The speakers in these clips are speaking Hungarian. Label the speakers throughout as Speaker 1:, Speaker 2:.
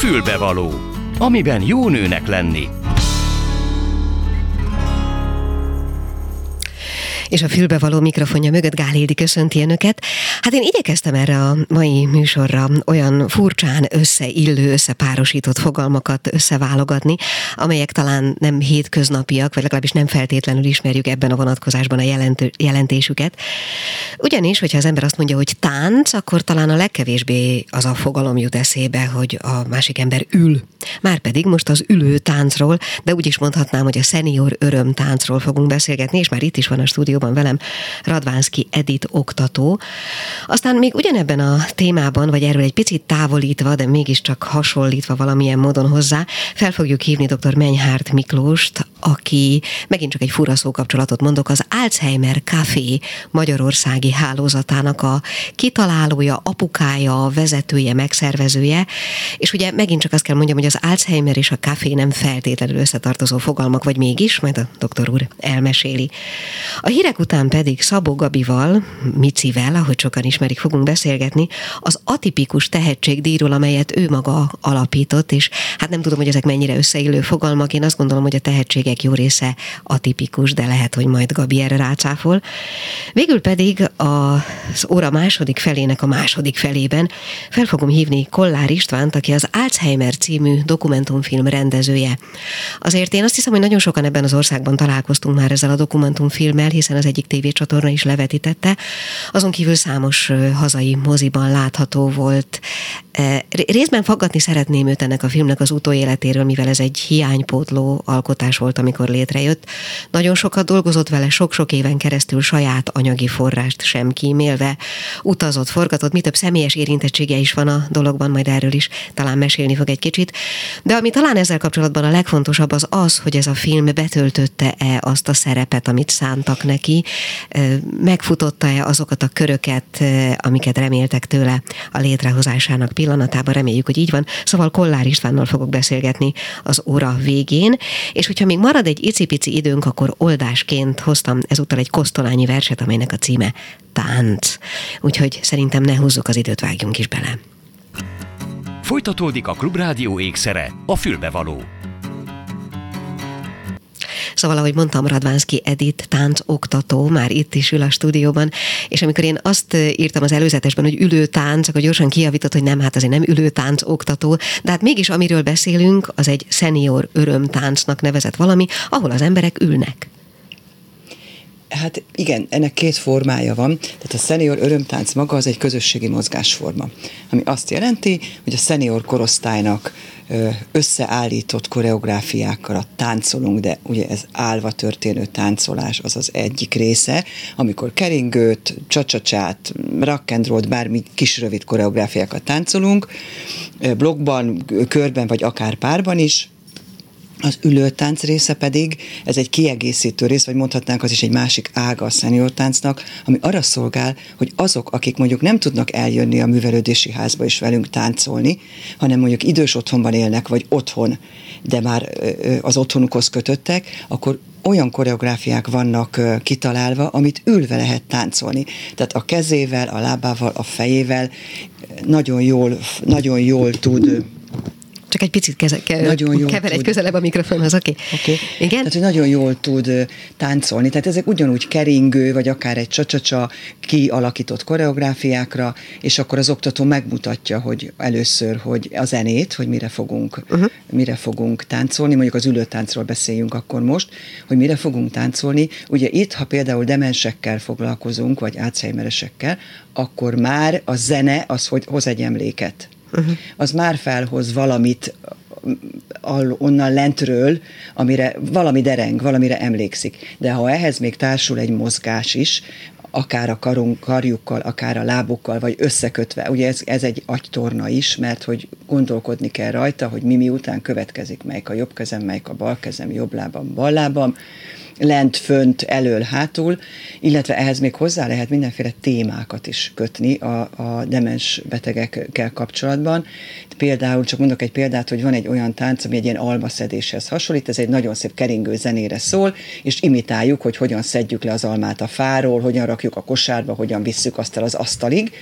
Speaker 1: Fülbevaló, amiben jó nőnek lenni.
Speaker 2: És a fülbevaló mikrofonja mögött Gál Hildi köszönti önöket. Hát én igyekeztem erre a mai műsorra olyan furcsán összeillő, összepárosított fogalmakat összeválogatni, amelyek talán nem hétköznapiak, vagy legalábbis nem feltétlenül ismerjük ebben a vonatkozásban a jelentő, jelentésüket. Ugyanis, hogyha az ember azt mondja, hogy tánc, akkor talán a legkevésbé az a fogalom jut eszébe, hogy a másik ember ül. Márpedig most az ülő táncról, de úgy is mondhatnám, hogy a szenior öröm táncról fogunk beszélgetni, és már itt is van a stúdió stúdióban velem Radvánszki Edit oktató. Aztán még ugyanebben a témában, vagy erről egy picit távolítva, de mégiscsak hasonlítva valamilyen módon hozzá, fel fogjuk hívni dr. Menyhárt Miklóst, aki megint csak egy fura szókapcsolatot mondok, az Alzheimer Café Magyarországi hálózatának a kitalálója, apukája, vezetője, megszervezője, és ugye megint csak azt kell mondjam, hogy az Alzheimer és a café nem feltétlenül összetartozó fogalmak, vagy mégis, majd a doktor úr elmeséli. A hírek Hírek után pedig Szabó Gabival, Micivel, ahogy sokan ismerik, fogunk beszélgetni az atipikus tehetségdíjról, amelyet ő maga alapított, és hát nem tudom, hogy ezek mennyire összeillő fogalmak. Én azt gondolom, hogy a tehetségek jó része atipikus, de lehet, hogy majd Gabi erre rácáfol. Végül pedig az óra második felének a második felében fel fogom hívni Kollár Istvánt, aki az Alzheimer című dokumentumfilm rendezője. Azért én azt hiszem, hogy nagyon sokan ebben az országban találkoztunk már ezzel a dokumentumfilmmel, hiszen az egyik tévécsatorna is levetítette. Azon kívül számos hazai moziban látható volt. Részben faggatni szeretném őt ennek a filmnek az utóéletéről, mivel ez egy hiánypótló alkotás volt, amikor létrejött. Nagyon sokat dolgozott vele, sok-sok éven keresztül saját anyagi forrást sem kímélve, utazott, forgatott, mi több személyes érintettsége is van a dologban, majd erről is talán mesélni fog egy kicsit. De ami talán ezzel kapcsolatban a legfontosabb az az, hogy ez a film betöltötte-e azt a szerepet, amit szántak neki, megfutotta-e azokat a köröket, amiket reméltek tőle a létrehozásának pillanatában, reméljük, hogy így van. Szóval Kollár Istvánnal fogok beszélgetni az óra végén, és hogyha még marad egy icipici időnk, akkor oldásként hoztam ezúttal egy kosztolányi verset, amelynek a címe Tánc. Úgyhogy szerintem ne húzzuk az időt, vágjunk is bele.
Speaker 1: Folytatódik a Klubrádió ékszere, a fülbevaló.
Speaker 2: Szóval, ahogy mondtam, Radvánszki Edit tánc oktató, már itt is ül a stúdióban, és amikor én azt írtam az előzetesben, hogy ülő tánc, akkor gyorsan kijavított, hogy nem, hát azért nem ülő tánc oktató, de hát mégis amiről beszélünk, az egy szenior örömtáncnak nevezett valami, ahol az emberek ülnek.
Speaker 3: Hát igen, ennek két formája van. Tehát a szenior örömtánc maga az egy közösségi mozgásforma, ami azt jelenti, hogy a szenior korosztálynak összeállított koreográfiákkal táncolunk, de ugye ez állva történő táncolás az az egyik része, amikor keringőt, csacsacsát, roll, bármi kis rövid koreográfiákat táncolunk, blogban, körben vagy akár párban is, az ülőtánc része pedig, ez egy kiegészítő rész, vagy mondhatnánk az is egy másik ága a szeniortáncnak, ami arra szolgál, hogy azok, akik mondjuk nem tudnak eljönni a művelődési házba és velünk táncolni, hanem mondjuk idős otthonban élnek, vagy otthon, de már az otthonukhoz kötöttek, akkor olyan koreográfiák vannak kitalálva, amit ülve lehet táncolni. Tehát a kezével, a lábával, a fejével nagyon jól, nagyon jól tud
Speaker 2: csak egy picit keze, ke, nagyon jól kever egy közelebb a mikrofonhoz, oké? Okay.
Speaker 3: Okay. Igen? Tehát, hogy nagyon jól tud táncolni. Tehát ezek ugyanúgy keringő, vagy akár egy csacsacsa kialakított koreográfiákra, és akkor az oktató megmutatja, hogy először, hogy a zenét, hogy mire fogunk, uh-huh. mire fogunk táncolni, mondjuk az ülőtáncról beszéljünk akkor most, hogy mire fogunk táncolni. Ugye itt, ha például demensekkel foglalkozunk, vagy Alzheimeresekkel, akkor már a zene az, hogy hoz egy emléket uh-huh. az már felhoz valamit onnan lentről, amire valami dereng, valamire emlékszik. De ha ehhez még társul egy mozgás is, akár a karunk, karjukkal, akár a lábukkal, vagy összekötve. Ugye ez, ez egy agytorna is, mert hogy gondolkodni kell rajta, hogy mi miután következik, melyik a jobb kezem, melyik a bal kezem, jobb lábam, bal lábam, lent, fönt, elől, hátul, illetve ehhez még hozzá lehet mindenféle témákat is kötni a, a demens betegekkel kapcsolatban. Például, csak mondok egy példát, hogy van egy olyan tánc, ami egy ilyen almaszedéshez hasonlít, ez egy nagyon szép keringő zenére szól, és imitáljuk, hogy hogyan szedjük le az almát a fáról, hogyan rakjuk a kosárba, hogyan visszük azt el az asztalig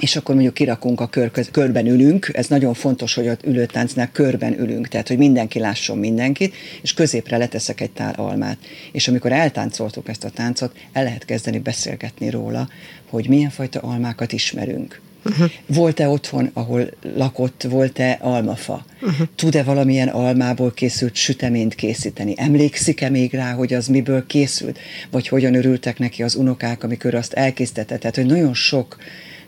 Speaker 3: és akkor mondjuk kirakunk a kör, körben ülünk, ez nagyon fontos, hogy az ülőtáncnál körben ülünk, tehát hogy mindenki lásson mindenkit, és középre leteszek egy tál almát. És amikor eltáncoltuk ezt a táncot, el lehet kezdeni beszélgetni róla, hogy milyen fajta almákat ismerünk. Uh-huh. Volt-e otthon, ahol lakott, volt-e almafa? Uh-huh. Tud-e valamilyen almából készült süteményt készíteni? Emlékszik-e még rá, hogy az miből készült? Vagy hogyan örültek neki az unokák, amikor azt elkészítette? Tehát, hogy nagyon sok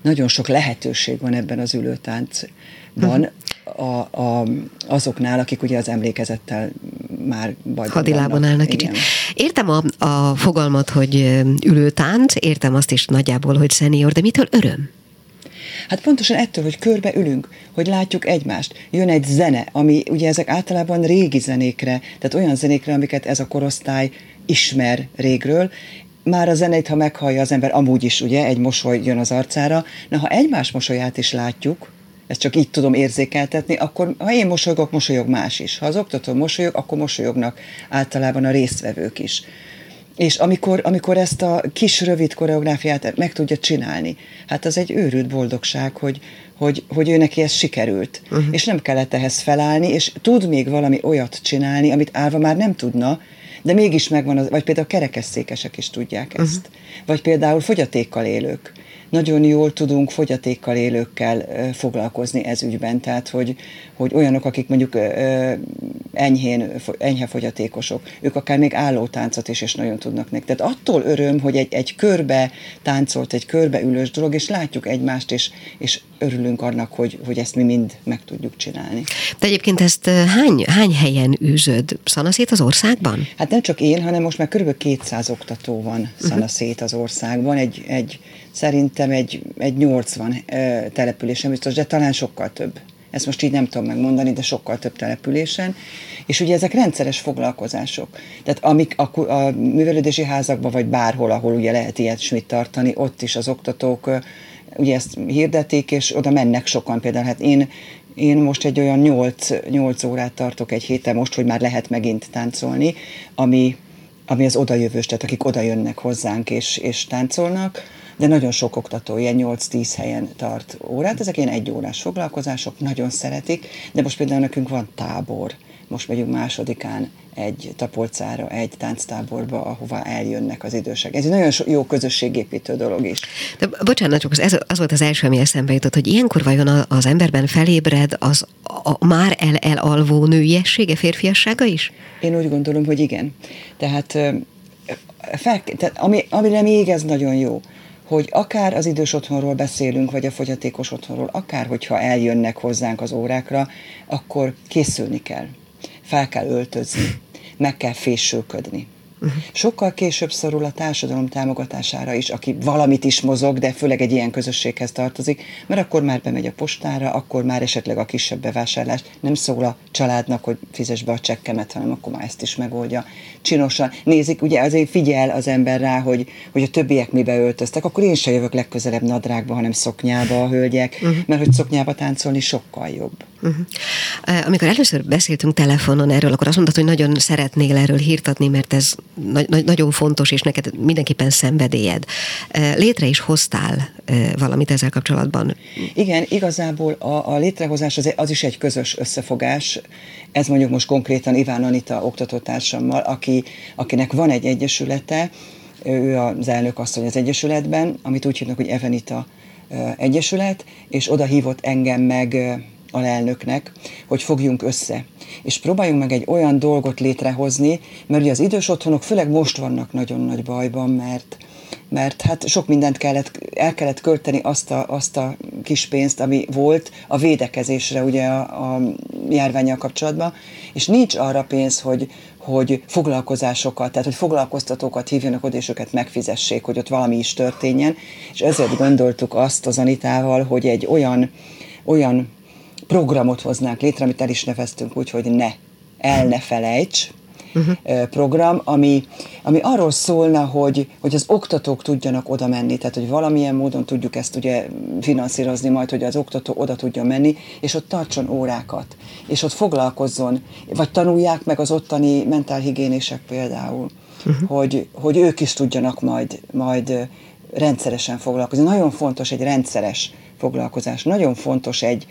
Speaker 3: nagyon sok lehetőség van ebben az ülőtáncban uh-huh. a, a, azoknál, akik ugye az emlékezettel már bajban
Speaker 2: Hadilában állnak kicsit. Értem a, a fogalmat, hogy ülőtánc, értem azt is nagyjából, hogy szenior, de mitől öröm?
Speaker 3: Hát pontosan ettől, hogy körbe ülünk, hogy látjuk egymást. Jön egy zene, ami ugye ezek általában régi zenékre, tehát olyan zenékre, amiket ez a korosztály ismer régről, már a zenét, ha meghallja az ember, amúgy is ugye egy mosoly jön az arcára, na ha egymás mosolyát is látjuk, ezt csak így tudom érzékeltetni, akkor ha én mosolygok, mosolyog más is. Ha az oktató mosolyog, akkor mosolyognak általában a résztvevők is. És amikor, amikor ezt a kis rövid koreográfiát meg tudja csinálni, hát az egy őrült boldogság, hogy, hogy, hogy ő neki ez sikerült. Uh-huh. És nem kellett ehhez felállni, és tud még valami olyat csinálni, amit állva már nem tudna, de mégis megvan, az, vagy például a kerekesszékesek is tudják ezt. Uh-huh. Vagy például fogyatékkal élők nagyon jól tudunk fogyatékkal élőkkel foglalkozni ez ügyben, tehát hogy, hogy olyanok, akik mondjuk enyhén, enyhe fogyatékosok, ők akár még állótáncot is, és nagyon tudnak neki. Tehát attól öröm, hogy egy, egy körbe táncolt, egy körbe ülős dolog, és látjuk egymást, és, és örülünk annak, hogy, hogy ezt mi mind meg tudjuk csinálni.
Speaker 2: De egyébként ezt hány, hány helyen űzöd? Szanaszét az országban?
Speaker 3: Hát nem csak én, hanem most már kb. 200 oktató van szanaszét az országban, egy, egy szerintem egy, egy 80 településen biztos, de talán sokkal több. Ezt most így nem tudom megmondani, de sokkal több településen. És ugye ezek rendszeres foglalkozások. Tehát amik a, a művelődési házakban, vagy bárhol, ahol ugye lehet ilyet mit tartani, ott is az oktatók ugye ezt hirdetik, és oda mennek sokan. Például hát én én most egy olyan 8, 8 órát tartok egy héten most, hogy már lehet megint táncolni, ami, ami az odajövős, tehát akik oda jönnek hozzánk és, és táncolnak de nagyon sok oktató ilyen 8-10 helyen tart órát. Ezek ilyen egyórás foglalkozások, nagyon szeretik, de most például nekünk van tábor. Most megyünk másodikán egy tapolcára, egy tánctáborba, ahová eljönnek az idősek. Ez egy nagyon jó közösségépítő dolog is.
Speaker 2: De bocsánat, csak ez, az volt az első, ami eszembe jutott, hogy ilyenkor vajon az emberben felébred az a már el elalvó nőiessége, férfiassága is?
Speaker 3: Én úgy gondolom, hogy igen. Tehát, fel, tehát ami, amire még ez nagyon jó, hogy akár az idős otthonról beszélünk, vagy a fogyatékos otthonról, akár hogyha eljönnek hozzánk az órákra, akkor készülni kell, fel kell öltözni, meg kell fésülködni. Uh-huh. Sokkal később szorul a társadalom támogatására is, aki valamit is mozog, de főleg egy ilyen közösséghez tartozik, mert akkor már bemegy a postára, akkor már esetleg a kisebb bevásárlás nem szól a családnak, hogy fizes be a csekkemet, hanem akkor már ezt is megoldja. Csinosan nézik, ugye azért figyel az ember rá, hogy, hogy a többiek mibe öltöztek, akkor én se jövök legközelebb nadrágba, hanem szoknyába a hölgyek, uh-huh. mert hogy szoknyába táncolni sokkal jobb.
Speaker 2: Uh-huh. Amikor először beszéltünk telefonon erről, akkor azt mondtad, hogy nagyon szeretnél erről hírtatni, mert ez na- nagyon fontos, és neked mindenképpen szenvedélyed. Létre is hoztál valamit ezzel kapcsolatban?
Speaker 3: Igen, igazából a, a létrehozás az, az is egy közös összefogás. Ez mondjuk most konkrétan Iván Anita oktatótársammal, aki, akinek van egy egyesülete, ő az elnök asszony az egyesületben, amit úgy hívnak, hogy Evenita Egyesület, és oda hívott engem meg alelnöknek, hogy fogjunk össze, és próbáljunk meg egy olyan dolgot létrehozni, mert ugye az idős otthonok főleg most vannak nagyon nagy bajban, mert mert hát sok mindent kellett, el kellett költeni azt a, azt a kis pénzt, ami volt a védekezésre ugye a, a járványjal kapcsolatban, és nincs arra pénz, hogy, hogy foglalkozásokat, tehát hogy foglalkoztatókat hívjanak oda, és őket megfizessék, hogy ott valami is történjen, és ezért gondoltuk azt az Anitával, hogy egy olyan, olyan programot hoznánk létre, amit el is neveztünk úgy, hogy ne, el ne felejts, uh-huh. program, ami, ami arról szólna, hogy, hogy az oktatók tudjanak oda menni, tehát hogy valamilyen módon tudjuk ezt ugye finanszírozni majd, hogy az oktató oda tudjon menni, és ott tartson órákat, és ott foglalkozzon, vagy tanulják meg az ottani mentálhigiénések például, uh-huh. hogy, hogy ők is tudjanak majd, majd rendszeresen foglalkozni. Nagyon fontos egy rendszeres foglalkozás, nagyon fontos egy,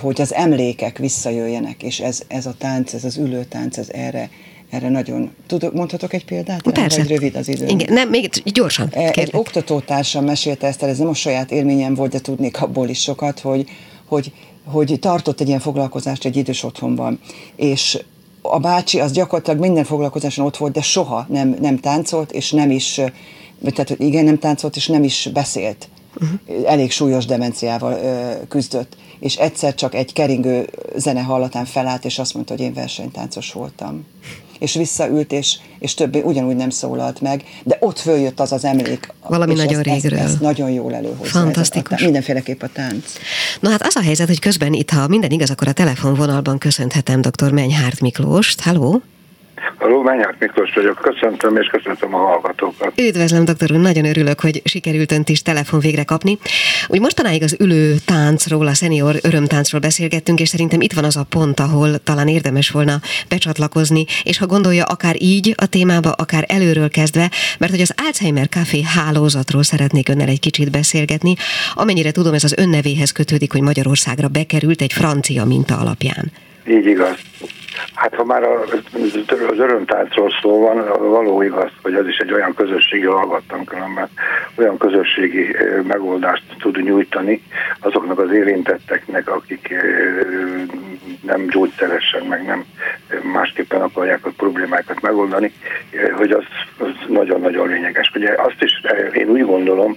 Speaker 3: hogy az emlékek visszajöjjenek, és ez, ez a tánc, ez az ülőtánc, ez erre, erre nagyon... Tudok, mondhatok egy példát?
Speaker 2: Persze.
Speaker 3: Vagy rövid az idő.
Speaker 2: Igen, nem, még gyorsan.
Speaker 3: E, Egy
Speaker 2: kérlek.
Speaker 3: oktatótársam mesélte ezt el, ez nem a saját élményem volt, de tudnék abból is sokat, hogy, hogy, hogy tartott egy ilyen foglalkozást egy idős otthonban, és a bácsi az gyakorlatilag minden foglalkozáson ott volt, de soha nem, nem táncolt, és nem is, tehát igen, nem táncolt, és nem is beszélt. Uh-huh. Elég súlyos demenciával ö, küzdött. És egyszer csak egy keringő zene hallatán felállt, és azt mondta, hogy én versenytáncos voltam. És visszaült, és, és többé ugyanúgy nem szólalt meg, de ott följött az az emlék.
Speaker 2: Valami nagyon
Speaker 3: ezt,
Speaker 2: régről.
Speaker 3: Ezt, ezt nagyon jól előhozza.
Speaker 2: Fantasztikus.
Speaker 3: A, a, mindenféleképp a tánc.
Speaker 2: Na hát az a helyzet, hogy közben itt, ha minden igaz, akkor a telefonvonalban köszönhetem dr. Menyhárt Miklóst. Halló?
Speaker 4: Halló, Menyák Miklós vagyok. Köszöntöm és köszöntöm a hallgatókat.
Speaker 2: Üdvözlöm, doktor úr, nagyon örülök, hogy sikerült önt is telefon végre kapni. Úgy mostanáig az ülő táncról, a szenior örömtáncról beszélgettünk, és szerintem itt van az a pont, ahol talán érdemes volna becsatlakozni, és ha gondolja, akár így a témába, akár előről kezdve, mert hogy az Alzheimer Café hálózatról szeretnék önnel egy kicsit beszélgetni. Amennyire tudom, ez az önnevéhez kötődik, hogy Magyarországra bekerült egy francia minta alapján.
Speaker 4: Így igaz. Hát ha már az örömtáncról szó van, való igaz, hogy ez is egy olyan közösségi, hallgattam különben, olyan közösségi megoldást tud nyújtani azoknak az érintetteknek, akik nem gyógyszeresen, meg nem másképpen akarják a problémákat megoldani, hogy az, az nagyon-nagyon lényeges. Ugye azt is én úgy gondolom,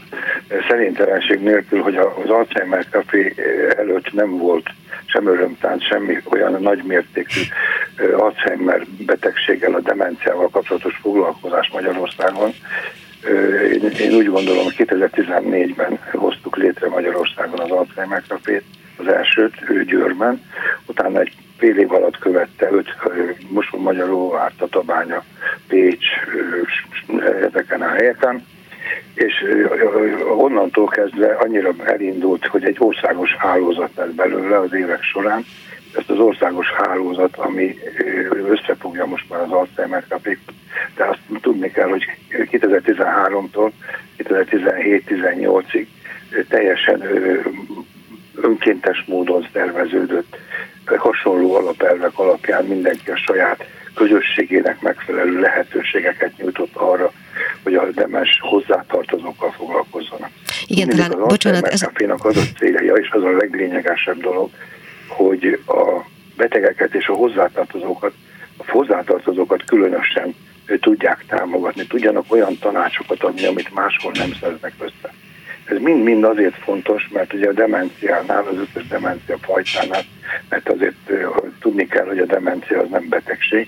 Speaker 4: szerintelenség nélkül, hogy az Alzheimer Café előtt nem volt sem örömtánc, semmi olyan nagy mértékű Alzheimer betegséggel, a demenciával kapcsolatos foglalkozás Magyarországon. Én, én úgy gondolom, hogy 2014-ben hoztuk létre Magyarországon az Alzheimer Cafét, az elsőt, ő Győrben, utána egy fél év alatt követte öt Moson Magyaró, Ártatabánya, Pécs, ezeken a helyeken, és onnantól kezdve annyira elindult, hogy egy országos hálózat lett belőle az évek során, ezt az országos hálózat, ami összefogja most már az Alzheimer kapék, de azt tudni kell, hogy 2013-tól 2017-18-ig teljesen önkéntes módon szerveződött, hasonló alapelvek alapján mindenki a saját közösségének megfelelő lehetőségeket nyújtott arra, hogy a demens hozzátartozókkal foglalkozzanak.
Speaker 2: Igen, talán,
Speaker 4: az
Speaker 2: bocsánat, ez...
Speaker 4: A az a célja, és az a leglényegesebb dolog, hogy a betegeket és a hozzátartozókat, a hozzátartozókat különösen tudják támogatni, tudjanak olyan tanácsokat adni, amit máshol nem szerznek össze. Ez mind-mind azért fontos, mert ugye a demenciánál, az összes demencia fajtánál, mert azért tudni kell, hogy a demencia az nem betegség,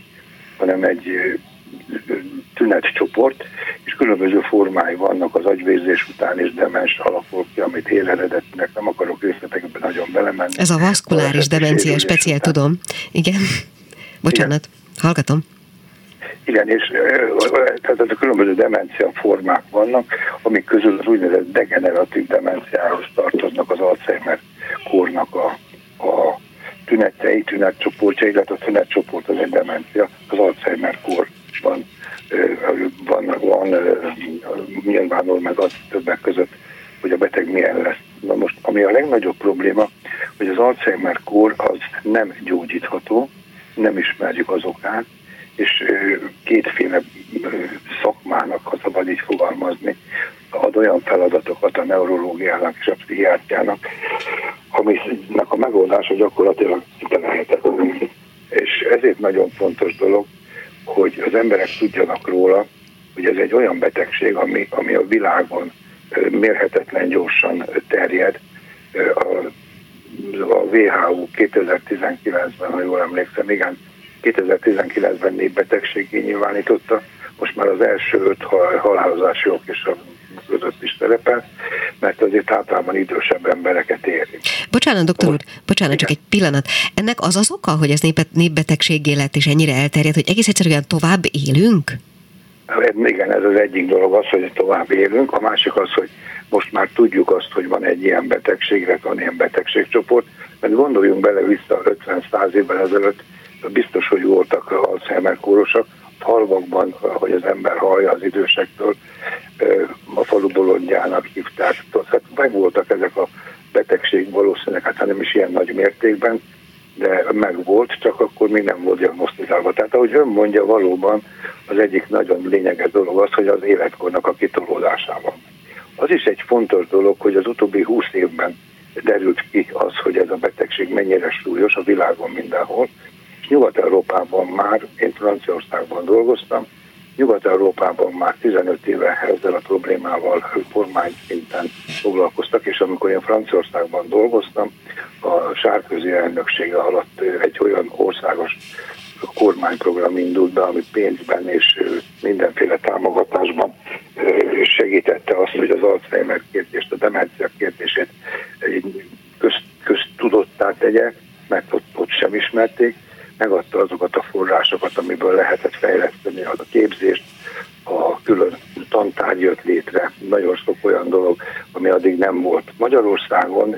Speaker 4: hanem egy tünetcsoport, és különböző formái vannak az agyvérzés után, és demens alakul ki, amit éleredetnek nem akarok részletekben nagyon belemenni.
Speaker 2: Ez a vaszkuláris demencia, speciál tudom. Igen. Bocsánat, Igen. hallgatom.
Speaker 4: Igen, és tehát a különböző demencia formák vannak, amik közül az úgynevezett degeneratív demenciához tartoznak az Alzheimer kórnak a, a tünetei, tünetcsoportja, illetve a tünetcsoport az egy demencia, az Alzheimer kórban van, van nyilvánul meg az többek között, hogy a beteg milyen lesz. Na most, ami a legnagyobb probléma, hogy az Alzheimer kór az nem gyógyítható, nem ismerjük az okát, és kétféle szakmának, ha szabad így fogalmazni, ad olyan feladatokat a neurológiának és a pszichiátriának, aminek a megoldása gyakorlatilag lehetetlen. És ezért nagyon fontos dolog, az emberek tudjanak róla, hogy ez egy olyan betegség, ami, ami a világon mérhetetlen gyorsan terjed. A, a WHO 2019-ben, ha jól emlékszem, igen, 2019-ben népbetegségé nyilvánította, most már az első öt halálozási ok is a között is szerepel, mert azért általában idősebb embereket éri.
Speaker 2: Bocsánat, doktor úr, bocsánat, Igen. csak egy pillanat. Ennek az az oka, hogy ez népbetegségé lett és ennyire elterjedt, hogy egész egyszerűen tovább élünk?
Speaker 4: Igen, ez az egyik dolog az, hogy tovább élünk, a másik az, hogy most már tudjuk azt, hogy van egy ilyen betegség, van ilyen betegségcsoport, mert gondoljunk bele vissza 50-100 évvel ezelőtt, biztos, hogy voltak Alzheimer kórosak, falvakban, hogy az ember hallja az idősektől, a falu bolondjának hívták. Tehát megvoltak ezek a betegség valószínűleg, hát nem is ilyen nagy mértékben, de megvolt, csak akkor még nem volt diagnosztizálva. Tehát ahogy ön mondja, valóban az egyik nagyon lényeges dolog az, hogy az életkornak a kitolódásában. Az is egy fontos dolog, hogy az utóbbi húsz évben derült ki az, hogy ez a betegség mennyire súlyos a világon mindenhol, és Nyugat-Európában már, én Franciaországban dolgoztam, Nyugat-Európában már 15 éve ezzel a problémával kormány szinten foglalkoztak, és amikor én Franciaországban dolgoztam, a sárközi elnöksége alatt egy olyan országos kormányprogram indult be, ami pénzben és mindenféle támogatásban segítette azt, hogy az Alzheimer kérdést, a demencia kérdését közt, köztudottá tegye, mert ott, ott sem ismerték, megadta azokat a forrásokat, amiből lehetett fejleszteni az a képzést, a külön tantárgy jött létre, nagyon sok olyan dolog, ami addig nem volt. Magyarországon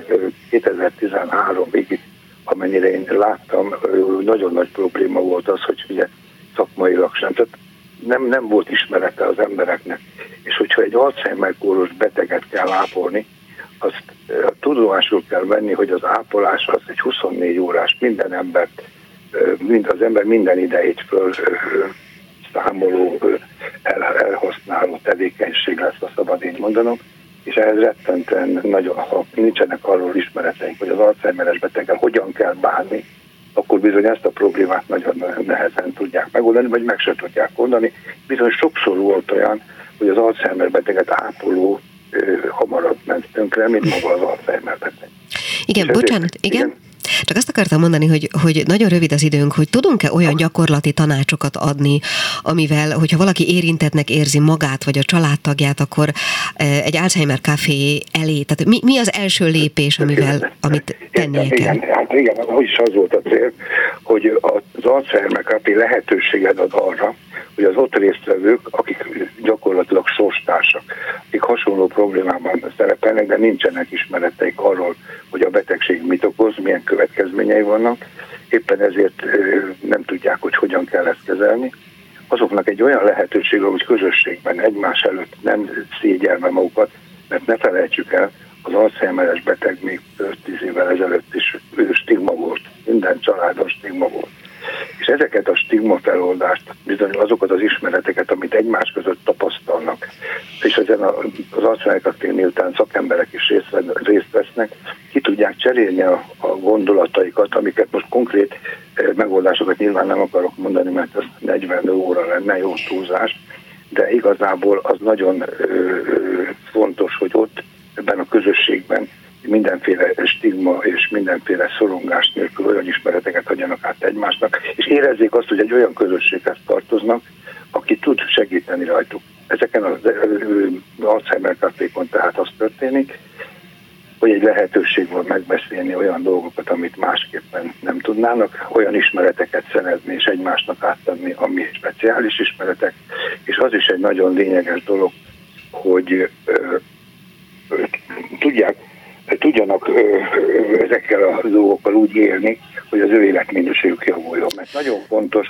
Speaker 4: 2013-ig, amennyire én láttam, nagyon nagy probléma volt az, hogy ugye szakmailag sem, tehát nem, nem volt ismerete az embereknek. És hogyha egy Alzheimer kóros beteget kell ápolni, azt tudomásul kell venni, hogy az ápolás az egy 24 órás minden embert mind az ember minden idejét föl számoló, el, elhasználó tevékenység lesz, a szabad így mondanom, és ehhez rettentően nagyon, ha nincsenek arról ismereteink, hogy az Alzheimeres beteggel hogyan kell bánni, akkor bizony ezt a problémát nagyon nehezen tudják megoldani, vagy meg se tudják oldani. Bizony sokszor volt olyan, hogy az Alzheimer beteget ápoló ö, hamarabb ment tönkre, mint maga az Alzheimer beteg.
Speaker 2: Igen, és bocsánat, igen. igen. Csak azt akartam mondani, hogy, hogy nagyon rövid az időnk, hogy tudunk-e olyan gyakorlati tanácsokat adni, amivel, hogyha valaki érintetnek érzi magát, vagy a családtagját, akkor e, egy Alzheimer café elé, tehát mi, mi az első lépés, amivel, amit tennie kell?
Speaker 4: Igen, hát igen, hogy is az volt a cél, hogy az Alzheimer café lehetőséget ad arra, hogy az ott résztvevők, akik gyakorlatilag sorstársak, akik hasonló problémában szerepelnek, de nincsenek ismereteik arról, hogy a betegség mit okoz, milyen következményei vannak, éppen ezért nem tudják, hogy hogyan kell ezt kezelni. Azoknak egy olyan lehetőség, hogy közösségben egymás előtt nem szégyelve magukat, mert ne felejtsük el, az Alzheimeres beteg még 5-10 évvel ezelőtt is stigma volt, minden családon stigma volt és ezeket a stigma feloldást, bizony azokat az ismereteket, amit egymás között tapasztalnak, és ezen az arcsájkat miután szakemberek is részt vesznek, ki tudják cserélni a, gondolataikat, amiket most konkrét eh, megoldásokat nyilván nem akarok mondani, mert ez 40 óra lenne, jó túlzás, de igazából az nagyon ö, ö, fontos, hogy ott ebben a közösségben mindenféle stigma és mindenféle szorongás nélkül olyan ismereteket adjanak át egymásnak, és érezzék azt, hogy egy olyan közösséghez tartoznak, aki tud segíteni rajtuk. Ezeken az Alzheimer kafékon tehát az történik, hogy egy lehetőség van megbeszélni olyan dolgokat, amit másképpen nem tudnának, olyan ismereteket szerezni és egymásnak átadni, ami speciális ismeretek, és az is egy nagyon lényeges dolog, hogy ö, ö, tudják tudjanak ezekkel a dolgokkal úgy élni, hogy az ő életminőségük javuljon. Mert nagyon fontos,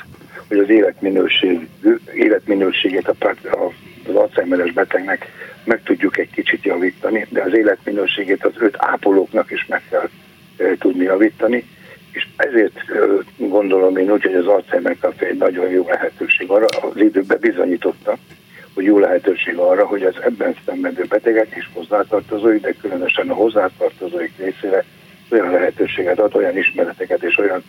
Speaker 4: hogy az életminőség, életminőségét a, az Alzheimeres betegnek meg tudjuk egy kicsit javítani, de az életminőségét az öt ápolóknak is meg kell tudni javítani, és ezért gondolom én úgy, hogy az Alzheimer Café egy nagyon jó lehetőség arra, az időben bizonyította, hogy jó lehetőség arra, hogy az ebben szenvedő betegek és hozzátartozóik, de különösen a hozzátartozóik részére olyan lehetőséget ad, olyan ismereteket és olyan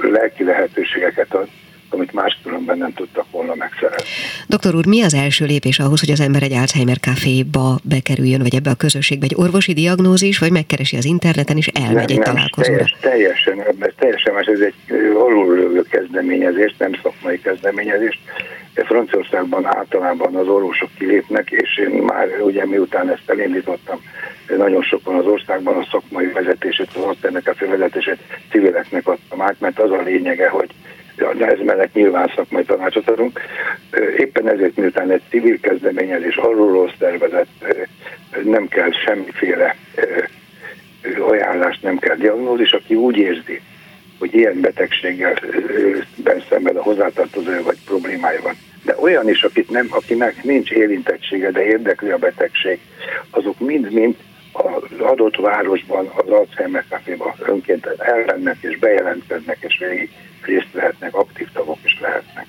Speaker 4: lelki lehetőségeket ad, amit máskülönben nem tudtak volna megszerezni.
Speaker 2: Doktor úr, mi az első lépés ahhoz, hogy az ember egy Alzheimer caféba bekerüljön, vagy ebbe a közösségbe? Egy orvosi diagnózis, vagy megkeresi az interneten, és elmegy nem, egy nem, találkozóra?
Speaker 4: Teljes, teljesen, ez teljesen más, ez egy alulrövő kezdeményezés, nem szakmai kezdeményezés. Franciaországban általában az orvosok kilépnek, és én már ugye miután ezt elindítottam, nagyon sokan az országban a szakmai vezetését, az osztálynak a vezetését civileknek adtam át, mert az a lényege, hogy ez mellett nyilván szakmai tanácsot adunk. Éppen ezért miután egy civil kezdeményezés arról szervezett, nem kell semmiféle ajánlást, nem kell diagnózis, aki úgy érzi, hogy ilyen betegséggel szenved a hozzátartozója vagy problémája van. De olyan is, akit nem, akinek nincs érintettsége, de érdekli a betegség, azok mind-mind az adott városban, az Alzheimer Caféban önként elmennek és bejelentkeznek, és végig részt vehetnek, aktív tagok is lehetnek.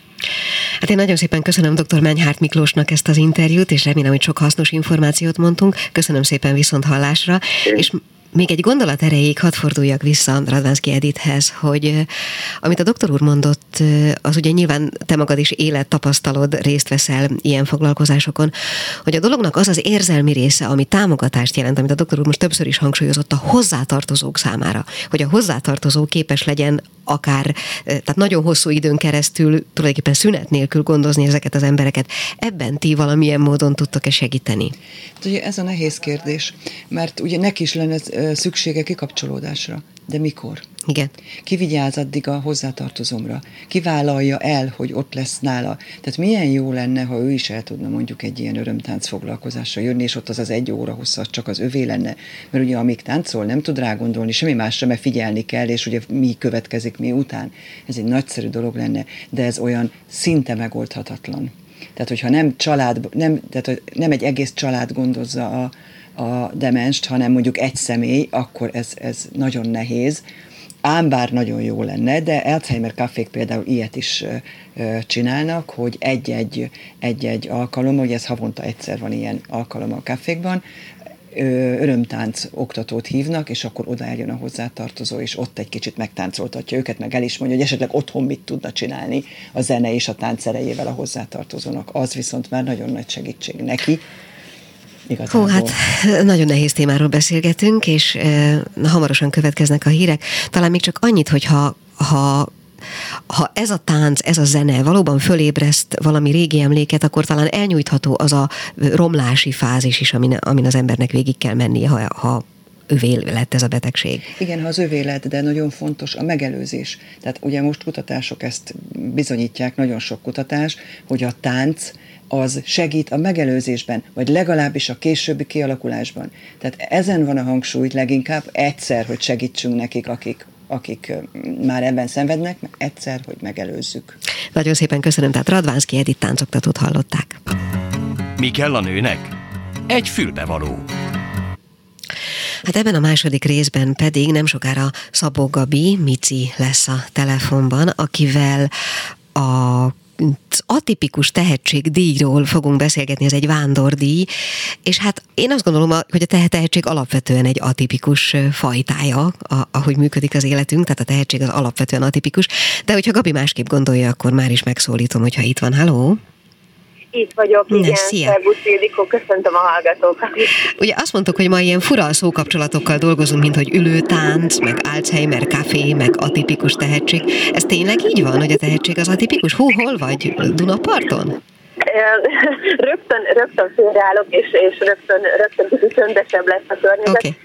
Speaker 2: Hát én nagyon szépen köszönöm dr. Menyhárt Miklósnak ezt az interjút, és remélem, hogy sok hasznos információt mondtunk. Köszönöm szépen viszont hallásra. Én... És még egy gondolat erejéig hadd forduljak vissza Radvánszki Edithez, hogy amit a doktor úr mondott, az ugye nyilván te magad is élet tapasztalod, részt veszel ilyen foglalkozásokon, hogy a dolognak az az érzelmi része, ami támogatást jelent, amit a doktor úr most többször is hangsúlyozott a hozzátartozók számára, hogy a hozzátartozó képes legyen akár, tehát nagyon hosszú időn keresztül tulajdonképpen szünet nélkül gondozni ezeket az embereket. Ebben ti valamilyen módon tudtok-e segíteni?
Speaker 3: Hát ugye ez a nehéz kérdés, mert ugye neki is lenne szüksége kikapcsolódásra. De mikor?
Speaker 2: Igen.
Speaker 3: Ki vigyáz addig a hozzátartozomra? Ki vállalja el, hogy ott lesz nála? Tehát milyen jó lenne, ha ő is el tudna mondjuk egy ilyen örömtánc foglalkozásra jönni, és ott az az egy óra hosszat csak az övé lenne. Mert ugye amíg táncol, nem tud rá gondolni semmi másra, mert figyelni kell, és ugye mi következik mi után. Ez egy nagyszerű dolog lenne, de ez olyan szinte megoldhatatlan. Tehát, hogyha nem család, nem, tehát, nem egy egész család gondozza a, a demenst, hanem mondjuk egy személy, akkor ez, ez nagyon nehéz. Ám bár nagyon jó lenne, de Alzheimer kafék például ilyet is csinálnak, hogy egy-egy, egy-egy alkalom, hogy ez havonta egyszer van ilyen alkalom a kafékban, örömtánc oktatót hívnak, és akkor oda eljön a hozzátartozó, és ott egy kicsit megtáncoltatja őket, meg el is mondja, hogy esetleg otthon mit tudna csinálni a zene és a tánc erejével a hozzátartozónak. Az viszont már nagyon nagy segítség neki,
Speaker 2: Igazából. Hú, hát nagyon nehéz témáról beszélgetünk, és e, hamarosan következnek a hírek. Talán még csak annyit, hogy ha, ha ha ez a tánc, ez a zene valóban fölébreszt valami régi emléket, akkor talán elnyújtható az a romlási fázis is, amin, amin az embernek végig kell mennie, ha, ha övé lett ez a betegség.
Speaker 3: Igen, ha az övé lett, de nagyon fontos a megelőzés. Tehát ugye most kutatások ezt bizonyítják, nagyon sok kutatás, hogy a tánc az segít a megelőzésben, vagy legalábbis a későbbi kialakulásban. Tehát ezen van a hangsúly leginkább egyszer, hogy segítsünk nekik, akik akik már ebben szenvednek, egyszer, hogy megelőzzük.
Speaker 2: Nagyon szépen köszönöm, tehát Radvánszki Edith táncoktatót hallották.
Speaker 1: Mi kell a nőnek? Egy fülbevaló.
Speaker 2: Hát ebben a második részben pedig nem sokára Szabó Gabi, Mici lesz a telefonban, akivel a atipikus díjról fogunk beszélgetni, ez egy vándordíj, és hát én azt gondolom, hogy a tehetség alapvetően egy atipikus fajtája, ahogy működik az életünk, tehát a tehetség az alapvetően atipikus, de hogyha Gabi másképp gondolja, akkor már is megszólítom, hogyha itt van. Halló!
Speaker 5: Itt vagyok, igen. Ne, szia. Szervusz, Ildikó, köszöntöm a hallgatókat
Speaker 2: Ugye azt mondtuk, hogy ma ilyen fura szókapcsolatokkal dolgozunk, mint hogy ülőtánc, meg Alzheimer café, meg atipikus tehetség. Ez tényleg így van, hogy a tehetség az atipikus? Hú, hol vagy? Dunaparton?
Speaker 5: rögtön, rögtön félreállok, és, és rögtön, rögtön kicsit csöndesebb lesz a környezet. Okay.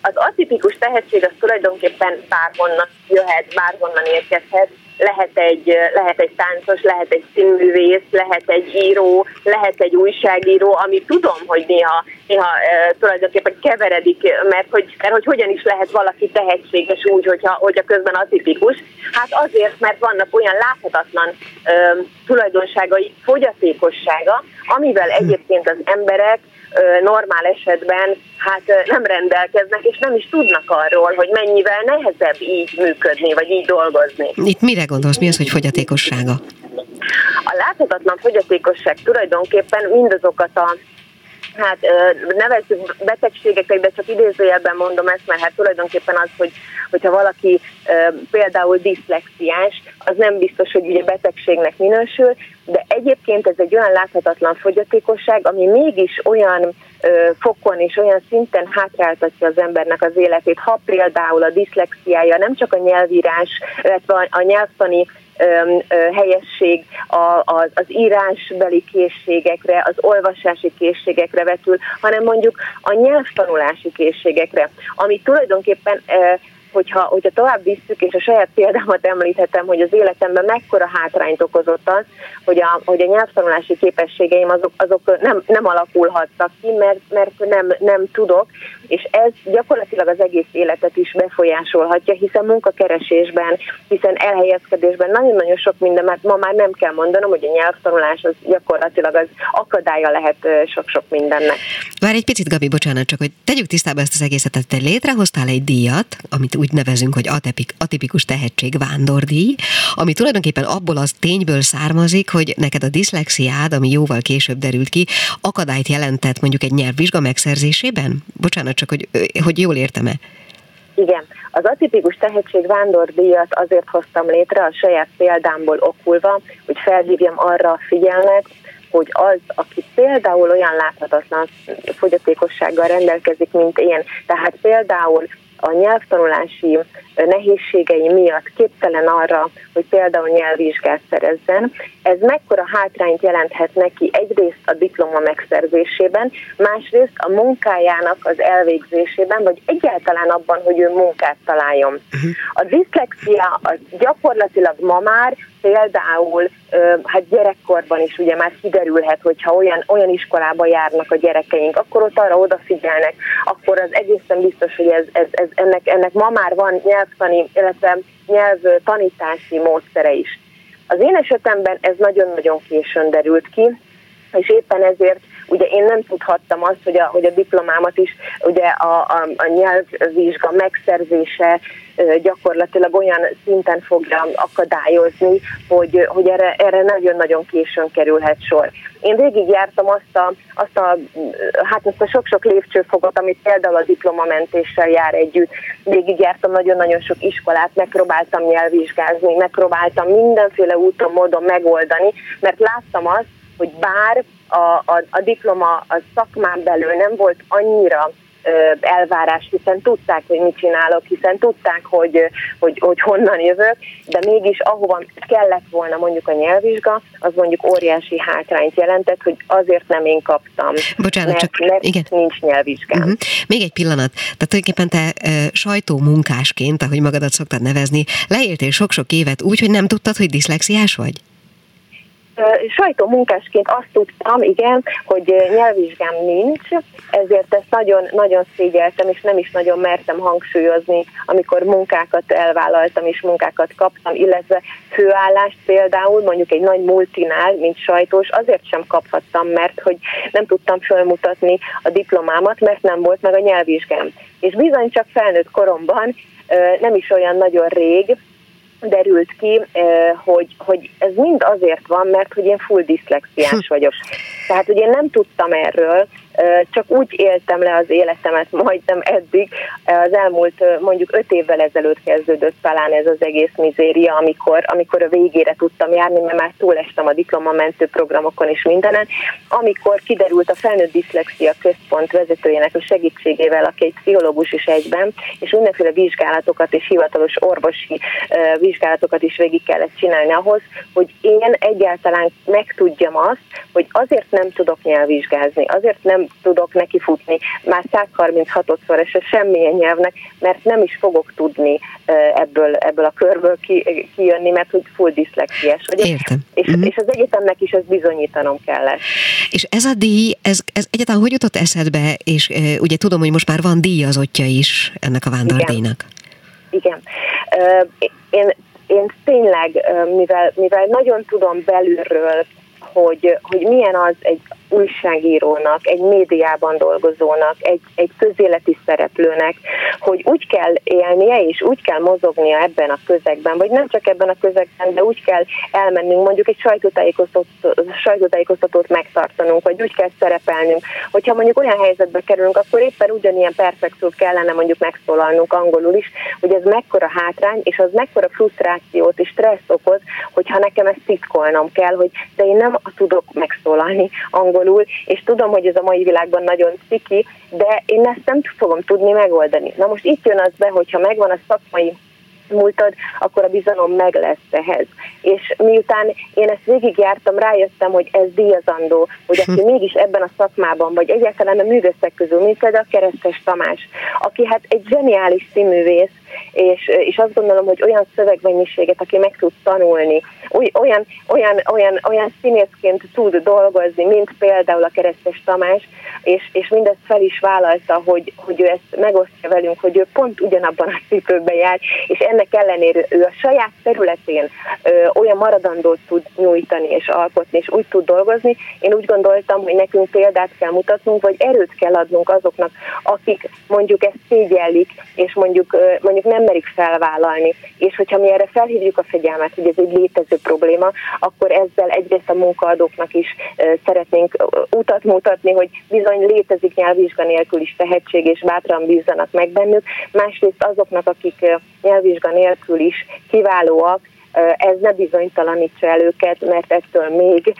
Speaker 5: Az atipikus tehetség az tulajdonképpen bárhonnan jöhet, bárhonnan érkezhet, lehet egy, lehet egy táncos, lehet egy színművész, lehet egy író, lehet egy újságíró, ami tudom, hogy néha, néha e, tulajdonképpen keveredik, mert hogy, mert hogy hogyan is lehet valaki tehetséges úgy, hogyha, hogyha közben atipikus. Hát azért, mert vannak olyan láthatatlan e, tulajdonságai, fogyatékossága, amivel egyébként az emberek normál esetben hát nem rendelkeznek, és nem is tudnak arról, hogy mennyivel nehezebb így működni, vagy így dolgozni.
Speaker 2: Itt mire gondolsz? Mi az, hogy fogyatékossága?
Speaker 5: A láthatatlan fogyatékosság tulajdonképpen mindazokat a hát nevezzük betegségeknek, de csak idézőjelben mondom ezt, mert hát tulajdonképpen az, hogy, hogyha valaki például diszlexiás, az nem biztos, hogy ugye betegségnek minősül, de egyébként ez egy olyan láthatatlan fogyatékosság, ami mégis olyan fokon és olyan szinten hátráltatja az embernek az életét, ha például a diszlexiája nem csak a nyelvírás, illetve a nyelvtani helyesség az, az írásbeli készségekre, az olvasási készségekre vetül, hanem mondjuk a nyelvtanulási készségekre, ami tulajdonképpen hogyha, hogyha tovább visszük, és a saját példámat említhetem, hogy az életemben mekkora hátrányt okozott az, hogy a, hogy a nyelvtanulási képességeim azok, azok nem, nem alakulhattak ki, mert, mert nem, nem tudok, és ez gyakorlatilag az egész életet is befolyásolhatja, hiszen munkakeresésben, hiszen elhelyezkedésben nagyon-nagyon sok minden, mert ma már nem kell mondanom, hogy a nyelvtanulás az gyakorlatilag az akadálya lehet sok-sok mindennek.
Speaker 2: Várj egy picit, Gabi, bocsánat, csak hogy tegyük tisztába ezt az egészet. Te létrehoztál egy díjat, amit úgy nevezünk, hogy atipikus tehetség vándordíj, ami tulajdonképpen abból az tényből származik, hogy neked a diszlexiád, ami jóval később derült ki, akadályt jelentett mondjuk egy nyelvvizsga megszerzésében? Bocsánat, csak hogy, hogy jól értem-e?
Speaker 5: Igen, az atipikus tehetség vándordíjat azért hoztam létre a saját példámból okulva, hogy felhívjam arra a figyelmet, hogy az, aki például olyan láthatatlan fogyatékossággal rendelkezik, mint én, tehát például a nyelvtanulási nehézségei miatt képtelen arra, hogy például nyelvvizsgát szerezzen. Ez mekkora hátrányt jelenthet neki egyrészt a diploma megszerzésében, másrészt a munkájának az elvégzésében, vagy egyáltalán abban, hogy ő munkát találjon. Uh-huh. A diszlexia az gyakorlatilag ma már például hát gyerekkorban is ugye már kiderülhet, hogyha olyan, olyan iskolába járnak a gyerekeink, akkor ott arra odafigyelnek, akkor az egészen biztos, hogy ez, ez, ez ennek, ennek ma már van nyelvtani, illetve nyelvtanítási módszere is. Az én esetemben ez nagyon-nagyon későn derült ki, és éppen ezért ugye én nem tudhattam azt, hogy a, hogy a diplomámat is ugye a, a, a nyelvvizsga megszerzése gyakorlatilag olyan szinten fogja akadályozni, hogy, hogy erre, erre nagyon-nagyon későn kerülhet sor. Én végigjártam azt a, azt a, hát azt a sok-sok lépcsőfogot, amit például a diplomamentéssel jár együtt. Végigjártam nagyon-nagyon sok iskolát, megpróbáltam nyelvvizsgázni, megpróbáltam mindenféle úton, módon megoldani, mert láttam azt, hogy bár a, a, a diploma a szakmán belül nem volt annyira elvárás, hiszen tudták, hogy mit csinálok, hiszen tudták, hogy, hogy, hogy honnan jövök, de mégis ahova kellett volna mondjuk a nyelvvizsga, az mondjuk óriási hátrányt jelentett, hogy azért nem én kaptam.
Speaker 2: Bocsánat,
Speaker 5: mert,
Speaker 2: csak
Speaker 5: mert
Speaker 2: igen.
Speaker 5: nincs nyelvvizsgám. Uh-huh.
Speaker 2: Még egy pillanat. Tehát tulajdonképpen te e, sajtómunkásként, ahogy magadat szoktad nevezni, leéltél sok-sok évet úgy, hogy nem tudtad, hogy diszlexiás vagy?
Speaker 5: Sajtómunkásként azt tudtam, igen, hogy nyelvvizsgám nincs, ezért ezt nagyon, nagyon szégyeltem, és nem is nagyon mertem hangsúlyozni, amikor munkákat elvállaltam, és munkákat kaptam, illetve főállást például, mondjuk egy nagy multinál, mint sajtós, azért sem kaphattam, mert hogy nem tudtam felmutatni a diplomámat, mert nem volt meg a nyelvvizsgám. És bizony csak felnőtt koromban, nem is olyan nagyon rég, derült ki, hogy, hogy ez mind azért van, mert hogy én full diszlexiás vagyok. Tehát, hogy én nem tudtam erről, csak úgy éltem le az életemet majdnem eddig. Az elmúlt mondjuk öt évvel ezelőtt kezdődött talán ez az egész mizéria, amikor, amikor a végére tudtam járni, mert már túlestem a diplomamentő programokon és mindenen. Amikor kiderült a Felnőtt Diszlexia Központ vezetőjének a segítségével, aki egy pszichológus is egyben, és mindenféle vizsgálatokat és hivatalos orvosi vizsgálatokat is végig kellett csinálni ahhoz, hogy én egyáltalán megtudjam azt, hogy azért nem tudok nyelvvizsgázni, azért nem tudok neki futni már 136-szor, és semmilyen nyelvnek, mert nem is fogok tudni ebből, ebből a körből ki, kijönni, mert hogy full diszlexiás vagyok.
Speaker 2: Értem.
Speaker 5: És, mm-hmm. és az egyetemnek is ezt bizonyítanom kellett.
Speaker 2: És ez a díj, ez, ez egyáltalán hogy jutott eszedbe, és e, ugye tudom, hogy most már van díjazottja is ennek a vándordíjnak.
Speaker 5: Igen. Igen. Én, én tényleg, mivel, mivel nagyon tudom belülről, hogy, hogy milyen az egy újságírónak, egy médiában dolgozónak, egy, egy közéleti szereplőnek, hogy úgy kell élnie és úgy kell mozognia ebben a közegben, vagy nem csak ebben a közegben, de úgy kell elmennünk, mondjuk egy sajtótájékoztatót, sajtótájékoztatót megtartanunk, vagy úgy kell szerepelnünk. Hogyha mondjuk olyan helyzetbe kerülünk, akkor éppen ugyanilyen perfekciót kellene mondjuk megszólalnunk angolul is, hogy ez mekkora hátrány, és az mekkora frusztrációt és stressz okoz, hogyha nekem ezt titkolnom kell, hogy de én nem tudok megszólalni angolul, angolul, és tudom, hogy ez a mai világban nagyon ciki, de én ezt nem fogom tudni megoldani. Na most itt jön az be, hogyha megvan a szakmai múltad, akkor a bizalom meg lesz ehhez. És miután én ezt végigjártam, rájöttem, hogy ez díjazandó, hogy aki mégis ebben a szakmában, vagy egyáltalán a művészek közül, mint például a Keresztes Tamás, aki hát egy zseniális színművész, és, és azt gondolom, hogy olyan szövegmennyiséget, aki meg tud tanulni, olyan, olyan, olyan, olyan színészként tud dolgozni, mint például a Keresztes Tamás, és, és mindezt fel is vállalta, hogy, hogy ő ezt megosztja velünk, hogy ő pont ugyanabban a cipőben jár, és ennek ellenére ő a saját területén ö, olyan maradandót tud nyújtani és alkotni, és úgy tud dolgozni. Én úgy gondoltam, hogy nekünk példát kell mutatnunk, vagy erőt kell adnunk azoknak, akik mondjuk ezt szégyellik, és mondjuk, mondjuk nem merik felvállalni. És hogyha mi erre felhívjuk a fegyelmet, hogy ez egy létező probléma, akkor ezzel egyrészt a munkaadóknak is szeretnénk utat mutatni, hogy bizony létezik nyelvvizsga nélkül is tehetség, és bátran bízzanak meg bennük. Másrészt azoknak, akik nyelvvizsga nélkül is kiválóak, ez ne bizonytalanítsa el őket, mert ettől még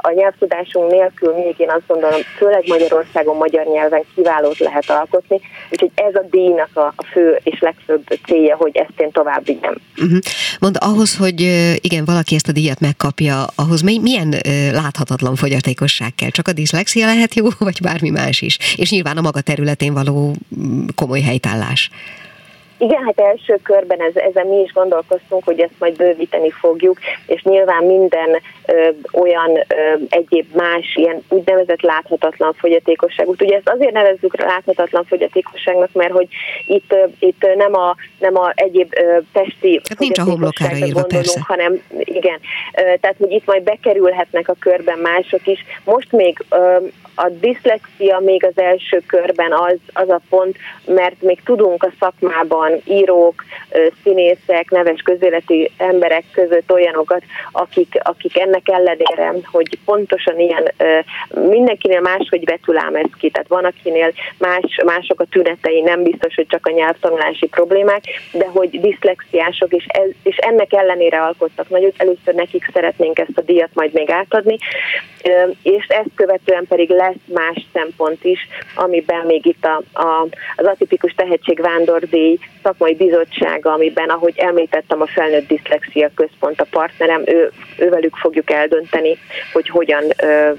Speaker 5: a nyelvtudásunk nélkül még én azt gondolom, főleg Magyarországon magyar nyelven kiválót lehet alkotni, úgyhogy ez a díjnak a, fő és legfőbb célja, hogy ezt én tovább vigyem.
Speaker 2: Uh-huh. Mond, ahhoz, hogy igen, valaki ezt a díjat megkapja, ahhoz milyen láthatatlan fogyatékosság kell? Csak a diszlexia lehet jó, vagy bármi más is? És nyilván a maga területén való mm, komoly helytállás.
Speaker 5: Igen, hát első körben ez, ezen mi is gondolkoztunk, hogy ezt majd bővíteni fogjuk, és nyilván minden ö, olyan ö, egyéb más ilyen úgynevezett láthatatlan fogyatékosságot. Ugye ezt azért nevezzük láthatatlan fogyatékosságnak, mert hogy itt, ö, itt nem, a, nem a egyéb ö, testi
Speaker 2: hát nincs a homlokára írva, persze.
Speaker 5: hanem igen, ö, tehát hogy itt majd bekerülhetnek a körben mások is. Most még ö, a diszlexia még az első körben az, az a pont, mert még tudunk a szakmában írók, színészek, neves közéleti emberek között olyanokat, akik, akik ennek ellenére, hogy pontosan ilyen, mindenkinél máshogy vetül ám ez ki, tehát van akinél más, mások a tünetei, nem biztos, hogy csak a nyelvtanulási problémák, de hogy diszlexiások, és, ez, és ennek ellenére alkottak nagyot, először nekik szeretnénk ezt a díjat majd még átadni, és ezt követően pedig lesz más szempont is, amiben még itt a, a, az atipikus tehetség vándordíj szakmai bizottsága, amiben, ahogy említettem, a felnőtt diszlexia központ a partnerem, ő, ővelük fogjuk eldönteni, hogy hogyan ö,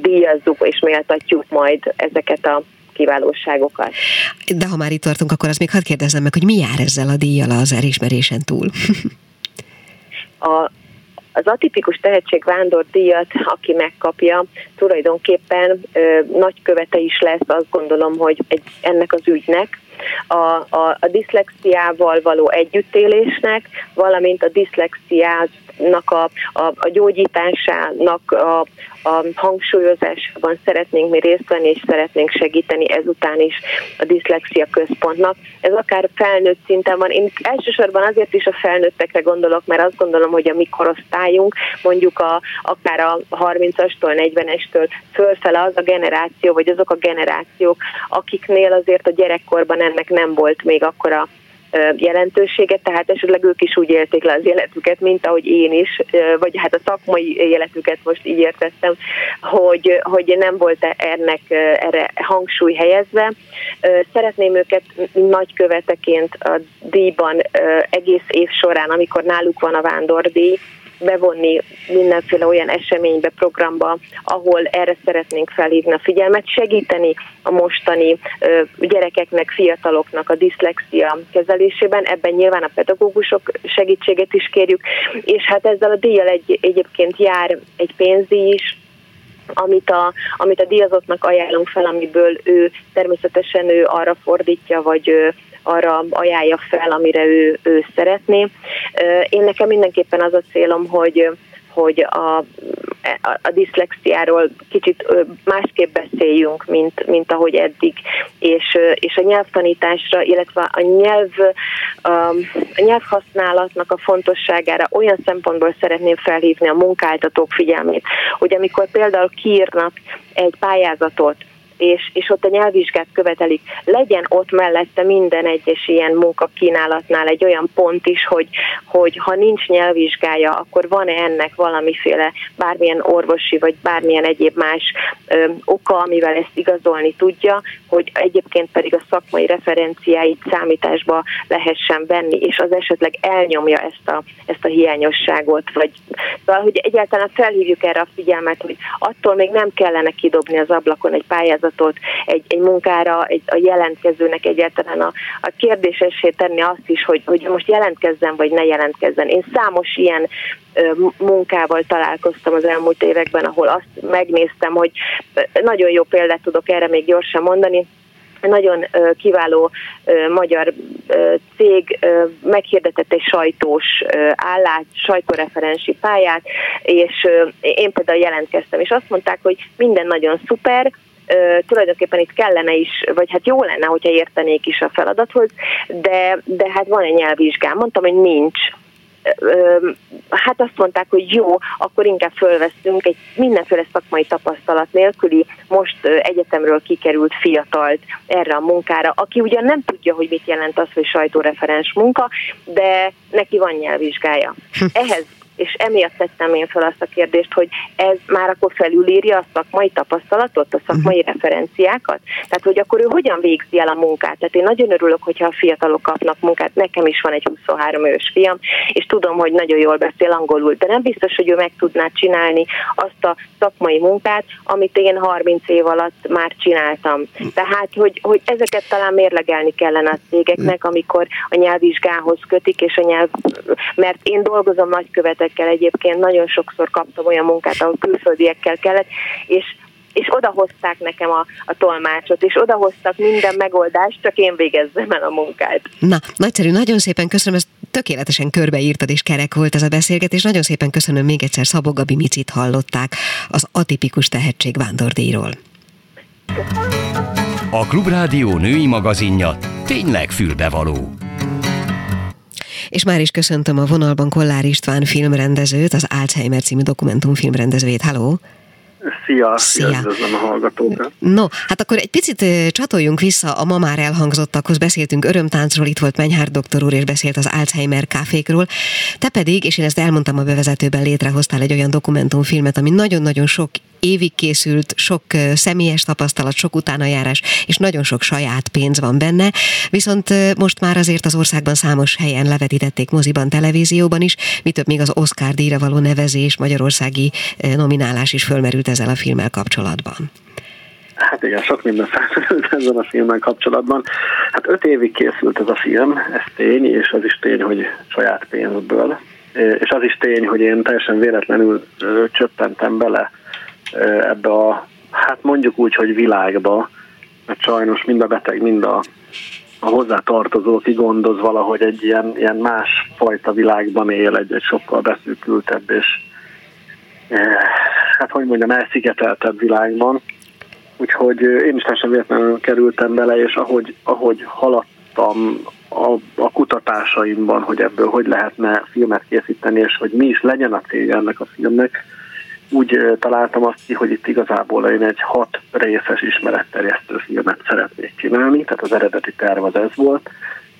Speaker 5: díjazzuk és méltatjuk majd ezeket a kiválóságokat.
Speaker 2: De ha már itt tartunk, akkor azt még hadd kérdezzem meg, hogy mi jár ezzel a díjjal az elismerésen túl?
Speaker 5: a, az atipikus tehetség vándor díjat, aki megkapja, tulajdonképpen ö, nagykövete is lesz, azt gondolom, hogy egy, ennek az ügynek, a, a, a diszlexiával való együttélésnek, valamint a diszlexiának a, a, a gyógyításának a, a hangsúlyozásában szeretnénk mi részt venni, és szeretnénk segíteni ezután is a diszlexia központnak. Ez akár felnőtt szinten van. Én elsősorban azért is a felnőttekre gondolok, mert azt gondolom, hogy a mi korosztályunk, mondjuk a, akár a 30-astól, 40-estől fölfele az a generáció, vagy azok a generációk, akiknél azért a gyerekkorban ennek nem volt még akkora jelentőséget, tehát esetleg ők is úgy élték le az életüket, mint ahogy én is, vagy hát a szakmai életüket most így értettem, hogy, hogy nem volt ennek erre hangsúly helyezve. Szeretném őket nagyköveteként a díjban egész év során, amikor náluk van a vándordíj, bevonni mindenféle olyan eseménybe, programba, ahol erre szeretnénk felhívni a figyelmet, segíteni a mostani gyerekeknek, fiataloknak a diszlexia kezelésében, ebben nyilván a pedagógusok segítséget is kérjük, és hát ezzel a díjjal egy, egyébként jár egy pénzdíj is, amit a, amit a díjazottnak ajánlunk fel, amiből ő természetesen ő arra fordítja, vagy ő arra ajánlja fel, amire ő, ő szeretné. Én nekem mindenképpen az a célom, hogy hogy a, a, diszlexiáról kicsit másképp beszéljünk, mint, mint ahogy eddig, és, és a nyelvtanításra, illetve a nyelv a nyelvhasználatnak a fontosságára olyan szempontból szeretném felhívni a munkáltatók figyelmét, hogy amikor például kiírnak egy pályázatot, és, és ott a nyelvvizsgát követelik, legyen ott mellette minden egyes ilyen munkakínálatnál egy olyan pont is, hogy, hogy ha nincs nyelvvizsgája, akkor van-e ennek valamiféle bármilyen orvosi vagy bármilyen egyéb más ö, oka, amivel ezt igazolni tudja, hogy egyébként pedig a szakmai referenciáit számításba lehessen venni, és az esetleg elnyomja ezt a, ezt a hiányosságot, vagy szóval, hogy egyáltalán felhívjuk erre a figyelmet, hogy attól még nem kellene kidobni az ablakon egy pályázat pályázatot egy, egy munkára, egy, a jelentkezőnek egyáltalán a, a kérdésessé tenni azt is, hogy, hogy most jelentkezzen vagy ne jelentkezzen. Én számos ilyen munkával találkoztam az elmúlt években, ahol azt megnéztem, hogy nagyon jó példát tudok erre még gyorsan mondani, nagyon kiváló magyar cég meghirdetett egy sajtós állát, sajtóreferensi pályát, és én például jelentkeztem, és azt mondták, hogy minden nagyon szuper, tulajdonképpen itt kellene is, vagy hát jó lenne, hogyha értenék is a feladathoz, de, de hát van egy nyelvvizsgám. Mondtam, hogy nincs hát azt mondták, hogy jó, akkor inkább fölveszünk egy mindenféle szakmai tapasztalat nélküli, most egyetemről kikerült fiatalt erre a munkára, aki ugyan nem tudja, hogy mit jelent az, hogy sajtóreferens munka, de neki van nyelvvizsgája. Hm. Ehhez és emiatt tettem én fel azt a kérdést, hogy ez már akkor felülírja a szakmai tapasztalatot, a szakmai uh-huh. referenciákat? Tehát, hogy akkor ő hogyan végzi el a munkát? Tehát én nagyon örülök, hogyha a fiatalok kapnak munkát. Nekem is van egy 23 éves fiam, és tudom, hogy nagyon jól beszél angolul, de nem biztos, hogy ő meg tudná csinálni azt a szakmai munkát, amit én 30 év alatt már csináltam. Tehát, hogy, hogy ezeket talán mérlegelni kellene a cégeknek, amikor a nyelvvizsgához kötik, és a nyelv, mert én dolgozom nagykövetek külföldiekkel egyébként nagyon sokszor kaptam olyan munkát, ahol külföldiekkel kellett, és és odahozták nekem a, a tolmácsot, és odahoztak minden megoldást, csak én végezzem el a munkát.
Speaker 2: Na, nagyszerű, nagyon szépen köszönöm, ezt tökéletesen körbeírtad, és kerek volt ez a beszélgetés. Nagyon szépen köszönöm még egyszer, Szabó Gabi Micit hallották az atipikus tehetség vándordíjról.
Speaker 1: A Klubrádió női magazinja tényleg fülbevaló.
Speaker 2: És már is köszöntöm a vonalban Kollár István filmrendezőt, az Alzheimer című dokumentumfilm rendezőjét. Halló!
Speaker 6: Szia, Szia. üdvözlöm a hallgatókat.
Speaker 2: No, hát akkor egy picit csatoljunk vissza a ma már elhangzottakhoz. Beszéltünk örömtáncról, itt volt Menyhár doktor úr, és beszélt az Alzheimer kávékról. Te pedig, és én ezt elmondtam a bevezetőben, létrehoztál egy olyan dokumentumfilmet, ami nagyon-nagyon sok évig készült, sok személyes tapasztalat, sok utánajárás, és nagyon sok saját pénz van benne, viszont most már azért az országban számos helyen levetítették moziban, televízióban is, mi több még az Oscar díjra való nevezés, magyarországi nominálás is fölmerült ezzel a filmmel kapcsolatban.
Speaker 6: Hát igen, sok minden felmerült ezzel a filmmel kapcsolatban. Hát öt évig készült ez a film, ez tény, és az is tény, hogy saját pénzből. És az is tény, hogy én teljesen véletlenül csöppentem bele ebbe a, hát mondjuk úgy, hogy világba, mert sajnos mind a beteg, mind a, a hozzátartozó, aki gondoz valahogy egy ilyen, ilyen más fajta világban él, egy, egy sokkal beszűkültebb és hát hogy mondjam, elszigeteltebb világban. Úgyhogy én is teljesen véletlenül kerültem bele, és ahogy, ahogy haladtam a, a kutatásaimban, hogy ebből hogy lehetne filmet készíteni, és hogy mi is legyen a célja ennek a filmnek, úgy találtam azt ki, hogy itt igazából én egy hat részes ismeretterjesztő filmet szeretnék csinálni, tehát az eredeti terv az ez volt,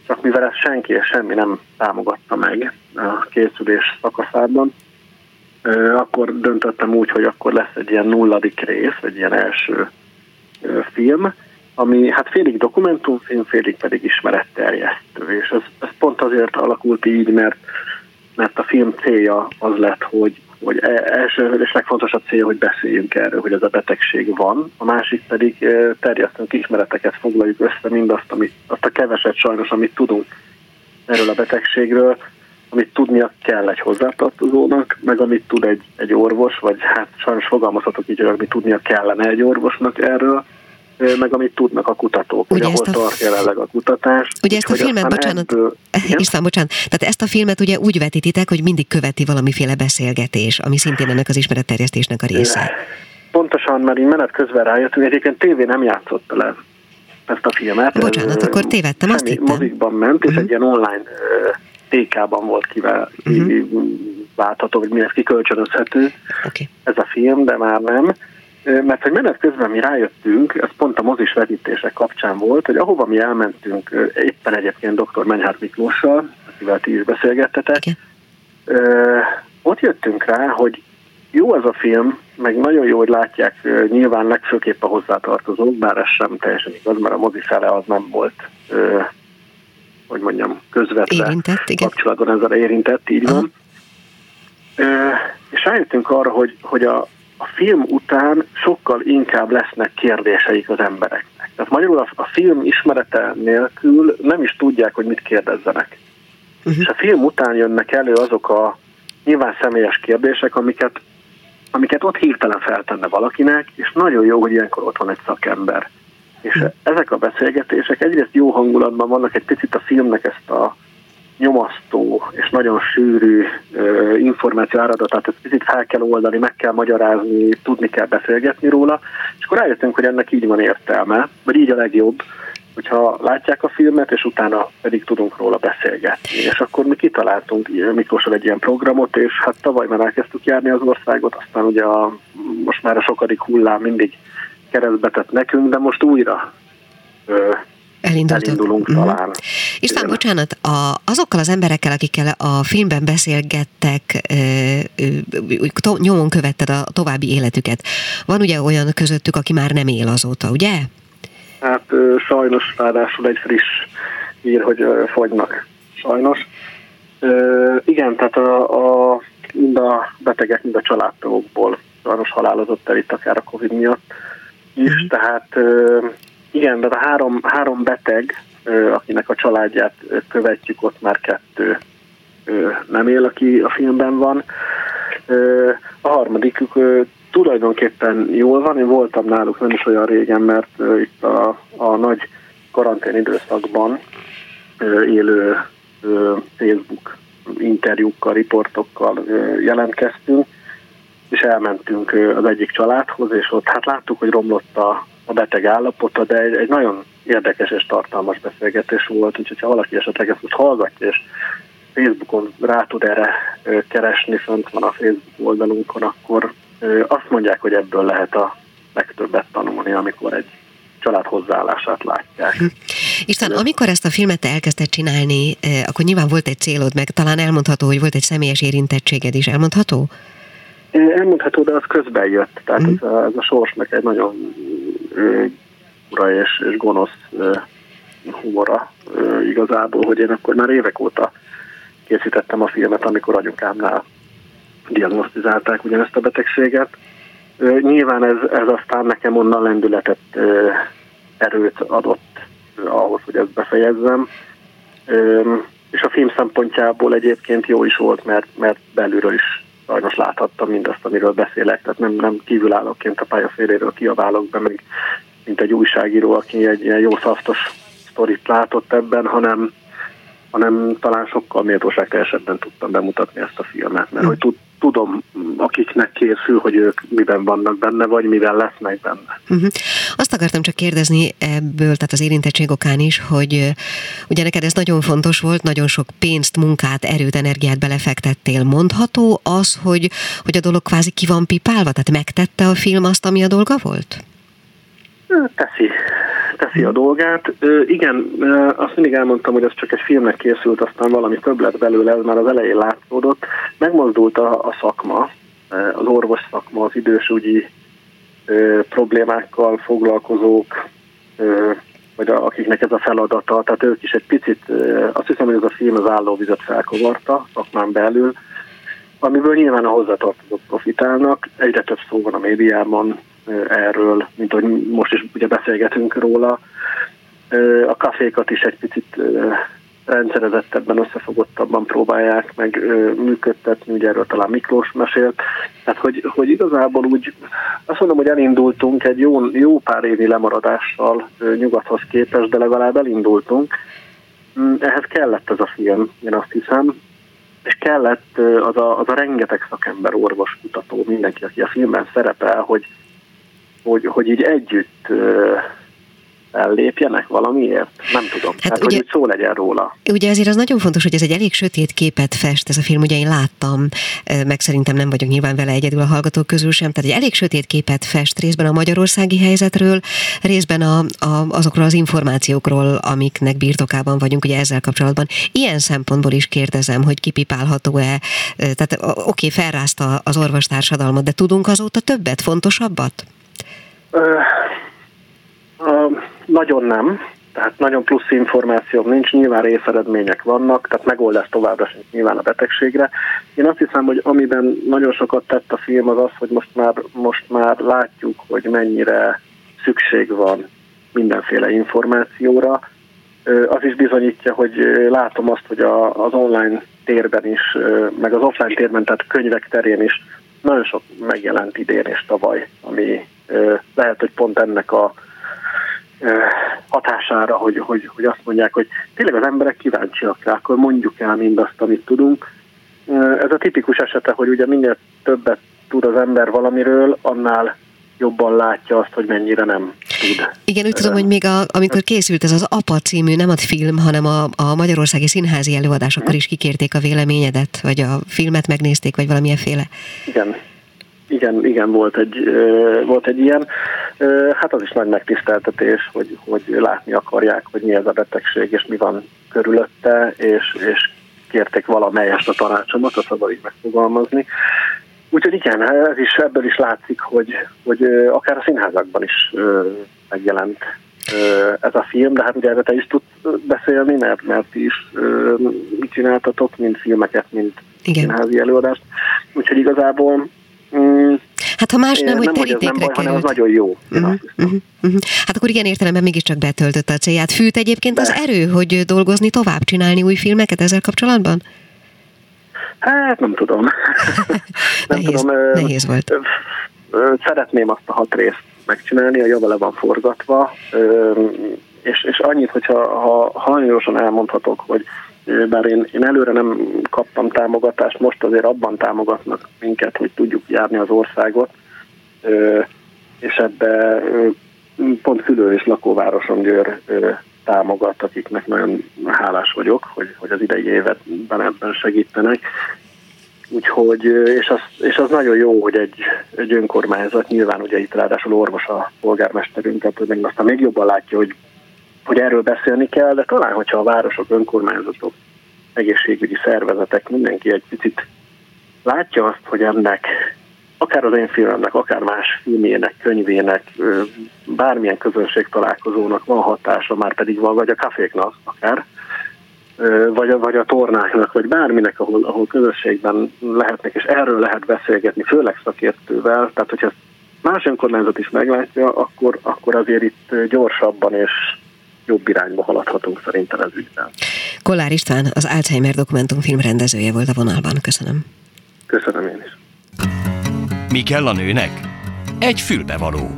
Speaker 6: csak mivel ezt senki és semmi nem támogatta meg a készülés szakaszában, akkor döntöttem úgy, hogy akkor lesz egy ilyen nulladik rész, egy ilyen első film, ami hát félig dokumentumfilm, félig pedig ismeretterjesztő, és ez, ez pont azért alakult így, mert, mert a film célja az lett, hogy hogy e, első és legfontosabb cél, hogy beszéljünk erről, hogy ez a betegség van, a másik pedig e, terjesztünk ismereteket, foglaljuk össze mindazt, amit, azt a keveset sajnos, amit tudunk erről a betegségről, amit tudnia kell egy hozzátartozónak, meg amit tud egy, egy orvos, vagy hát sajnos fogalmazhatok így, hogy amit tudnia kellene egy orvosnak erről, meg amit tudnak a kutatók, ugye hogy hol a... tart jelenleg a kutatás.
Speaker 2: Ugye ezt a filmet, bocsánat, ebből, István, bocsánat, tehát ezt a filmet ugye úgy vetítitek, hogy mindig követi valamiféle beszélgetés, ami szintén ennek az ismeretterjesztésnek a része.
Speaker 6: Pontosan, mert így menet közben rájöttünk, egyébként tévé nem játszott le ezt a filmet.
Speaker 2: Bocsánat, Ez, akkor tévedtem, azt hittem.
Speaker 6: Mozikban ment, és uh-huh. egy ilyen online TK-ban volt kivel, uh-huh. látható, hogy mi ez kikölcsönözhető okay. ez a film, de már nem mert hogy menet közben mi rájöttünk, ez pont a mozis vetítések kapcsán volt, hogy ahova mi elmentünk, éppen egyébként dr. Menyhárt Miklóssal, akivel ti is beszélgettetek, okay. ott jöttünk rá, hogy jó ez a film, meg nagyon jó, hogy látják nyilván legfőképp a hozzátartozók, bár ez sem teljesen igaz, mert a mozi fele az nem volt, hogy mondjam, közvetve érintett, igen. kapcsolatban ezzel érintett, így van. Uh-huh. És rájöttünk arra, hogy, hogy a, a film után sokkal inkább lesznek kérdéseik az embereknek. Tehát magyarul a, a film ismerete nélkül nem is tudják, hogy mit kérdezzenek. Uh-huh. És a film után jönnek elő azok a nyilván személyes kérdések, amiket, amiket ott hirtelen feltenne valakinek, és nagyon jó, hogy ilyenkor ott van egy szakember. És uh-huh. ezek a beszélgetések egyrészt jó hangulatban vannak, egy picit a filmnek ezt a nyomasztó és nagyon sűrű uh, információ áradatát, ezt picit fel kell oldani, meg kell magyarázni, tudni kell beszélgetni róla, és akkor rájöttünk, hogy ennek így van értelme, vagy így a legjobb, hogyha látják a filmet, és utána pedig tudunk róla beszélgetni. És akkor mi kitaláltunk Miklósra egy ilyen programot, és hát tavaly már elkezdtük járni az országot, aztán ugye a, most már a sokadik hullám mindig keresztbe tett nekünk, de most újra elindulunk mm-hmm. talán.
Speaker 2: István, Igen. bocsánat, a, azokkal az emberekkel, akikkel a filmben beszélgettek, ö, nyomon követted a további életüket, van ugye olyan közöttük, aki már nem él azóta, ugye?
Speaker 6: Hát ö, sajnos ráadásul egy friss ír, hogy ö, fogynak. Sajnos. Ö, igen, tehát a, a, mind a betegek, mind a családtagokból sajnos halálozott el itt akár a Covid miatt is, mm. tehát ö, igen, de a három, három beteg, akinek a családját követjük, ott már kettő nem él, aki a filmben van. A harmadikük tulajdonképpen jól van, én voltam náluk nem is olyan régen, mert itt a, a nagy karantén időszakban élő Facebook interjúkkal, riportokkal jelentkeztünk, és elmentünk az egyik családhoz, és ott hát láttuk, hogy romlott a, a beteg állapota, de egy, egy nagyon érdekes és tartalmas beszélgetés volt, úgyhogy ha valaki esetleg ezt most hallgatja, és Facebookon rá tud erre keresni, fönt van a Facebook oldalunkon, akkor azt mondják, hogy ebből lehet a legtöbbet tanulni, amikor egy család hozzáállását látják. Hm.
Speaker 2: Isten, amikor ezt a filmet elkezdett csinálni, akkor nyilván volt egy célod, meg talán elmondható, hogy volt egy személyes érintettséged is. Elmondható?
Speaker 6: Elmondható, de az közben jött. Tehát mm. ez, a, ez a sorsnak egy nagyon ura és, és gonosz humora igazából, hogy én akkor már évek óta készítettem a filmet, amikor anyukámnál diagnosztizálták ugyanezt a betegséget. Nyilván ez, ez aztán nekem onnan lendületet, erőt adott ahhoz, hogy ezt befejezzem. És a film szempontjából egyébként jó is volt, mert, mert belülről is sajnos láthattam mindazt, amiről beszélek, tehát nem, nem kívülállóként a pályaféléről kiabálok be, meg mint egy újságíró, aki egy ilyen jó szaftos sztorit látott ebben, hanem, hanem talán sokkal méltóságteljesebben tudtam bemutatni ezt a filmet, mert hogy tud, tudom, akiknek készül, hogy ők miben vannak benne, vagy mivel lesznek benne.
Speaker 2: Uh-huh. Azt akartam csak kérdezni ebből, tehát az érintettség okán is, hogy ugye neked ez nagyon fontos volt, nagyon sok pénzt, munkát, erőt, energiát belefektettél. Mondható az, hogy, hogy a dolog kvázi ki van pipálva? Tehát megtette a film azt, ami a dolga volt?
Speaker 6: Teszi teszi a dolgát. Ö, igen, ö, azt mindig elmondtam, hogy ez csak egy filmnek készült, aztán valami több lett belőle, ez már az elején látszódott. Megmozdult a, a szakma, az orvos szakma, az idősügyi ö, problémákkal foglalkozók, ö, vagy a, akiknek ez a feladata, tehát ők is egy picit, ö, azt hiszem, hogy ez a film az állóvizet felkavarta szakmán belül, amiből nyilván a hozzátartozók profitálnak. Egyre több szó van a médiában, erről, mint hogy most is ugye beszélgetünk róla. A kafékat is egy picit rendszerezettebben, összefogottabban próbálják meg működtetni, ugye erről talán Miklós mesélt. Tehát, hogy, hogy igazából úgy azt mondom, hogy elindultunk egy jó, jó pár évi lemaradással nyugathoz képest, de legalább elindultunk. Mm, ehhez kellett ez a film, én azt hiszem, és kellett az a, az a rengeteg szakember, orvos, kutató, mindenki, aki a filmben szerepel, hogy, hogy, hogy így együtt ellépjenek valamiért? Nem tudom. Hát Tehát, ugye, hogy szó legyen róla.
Speaker 2: Ugye ezért az nagyon fontos, hogy ez egy elég sötét képet fest, ez a film, ugye én láttam, meg szerintem nem vagyok nyilván vele egyedül a hallgatók közül sem, tehát egy elég sötét képet fest részben a magyarországi helyzetről, részben a, a, azokról az információkról, amiknek birtokában vagyunk, ugye ezzel kapcsolatban. Ilyen szempontból is kérdezem, hogy kipipálható-e, tehát oké, okay, felrázta az orvostársadalmat, de tudunk azóta többet, fontosabbat?
Speaker 6: Nagyon nem. tehát nagyon plusz információ nincs, nyilván részeredmények vannak, tehát megoldás továbbra sincs nyilván a betegségre. Én azt hiszem, hogy amiben nagyon sokat tett a film az az, hogy most már, most már látjuk, hogy mennyire szükség van mindenféle információra. Az is bizonyítja, hogy látom azt, hogy a, az online térben is, meg az offline térben, tehát könyvek terén is nagyon sok megjelent idén és tavaly, ami lehet, hogy pont ennek a hatására, hogy, hogy, hogy azt mondják, hogy tényleg az emberek kíváncsiak rá, akkor mondjuk el mindazt, amit tudunk. Ez a tipikus esete, hogy ugye minél többet tud az ember valamiről, annál jobban látja azt, hogy mennyire nem tud.
Speaker 2: Igen, úgy tudom, hogy még a, amikor készült ez az APA című, nem a film, hanem a, a Magyarországi Színházi előadás, akkor is kikérték a véleményedet, vagy a filmet megnézték, vagy valamilyenféle.
Speaker 6: Igen, igen, igen, volt egy, volt egy ilyen. Hát az is nagy megtiszteltetés, hogy, hogy látni akarják, hogy mi ez a betegség, és mi van körülötte, és, és kérték valamelyest a tanácsomat, a szabad így megfogalmazni. Úgyhogy igen, ez is, ebből is látszik, hogy, hogy akár a színházakban is megjelent ez a film, de hát ugye erre te is tudsz beszélni, mert, mert ti is csináltatok, mind filmeket, mind Igen. színházi előadást. Úgyhogy igazából
Speaker 2: hát ha más nem, hogy
Speaker 6: nem,
Speaker 2: terítékre
Speaker 6: hogy nem baj, az nagyon jó. Uh-huh, uh-huh,
Speaker 2: uh-huh. Hát akkor igen értelemben mégiscsak betöltötte a célját. Fűt egyébként De. az erő, hogy dolgozni tovább, csinálni új filmeket ezzel kapcsolatban?
Speaker 6: Hát nem tudom.
Speaker 2: nem nehéz, tudom. Nehéz volt.
Speaker 6: Szeretném azt a hat részt megcsinálni, a java le van forgatva, és, és annyit, hogyha ha hajlamosan elmondhatok, hogy bár én, én előre nem kaptam támogatást, most azért abban támogatnak minket, hogy tudjuk járni az országot, és ebbe pont Fülő és lakóvároson Győr támogat, akiknek nagyon hálás vagyok, hogy, hogy az idei évetben ebben segítenek. Úgyhogy, és az, és az nagyon jó, hogy egy, egy önkormányzat, nyilván ugye itt ráadásul orvos a polgármesterünket, hogy meg aztán még jobban látja, hogy hogy erről beszélni kell, de talán, hogyha a városok, önkormányzatok, egészségügyi szervezetek, mindenki egy picit látja azt, hogy ennek akár az én filmemnek, akár más filmjének, könyvének, bármilyen közönség találkozónak van hatása, már pedig van, vagy a kaféknak akár, vagy a, vagy a tornáknak, vagy bárminek, ahol, ahol közösségben lehetnek, és erről lehet beszélgetni, főleg szakértővel, tehát hogyha más önkormányzat is meglátja, akkor, akkor azért itt gyorsabban és jobb irányba haladhatunk szerintem ez ügyben.
Speaker 2: Kollár István, az Alzheimer dokumentumfilm rendezője volt a vonalban. Köszönöm.
Speaker 6: Köszönöm én is.
Speaker 1: Mi kell a nőnek? Egy fülbevaló.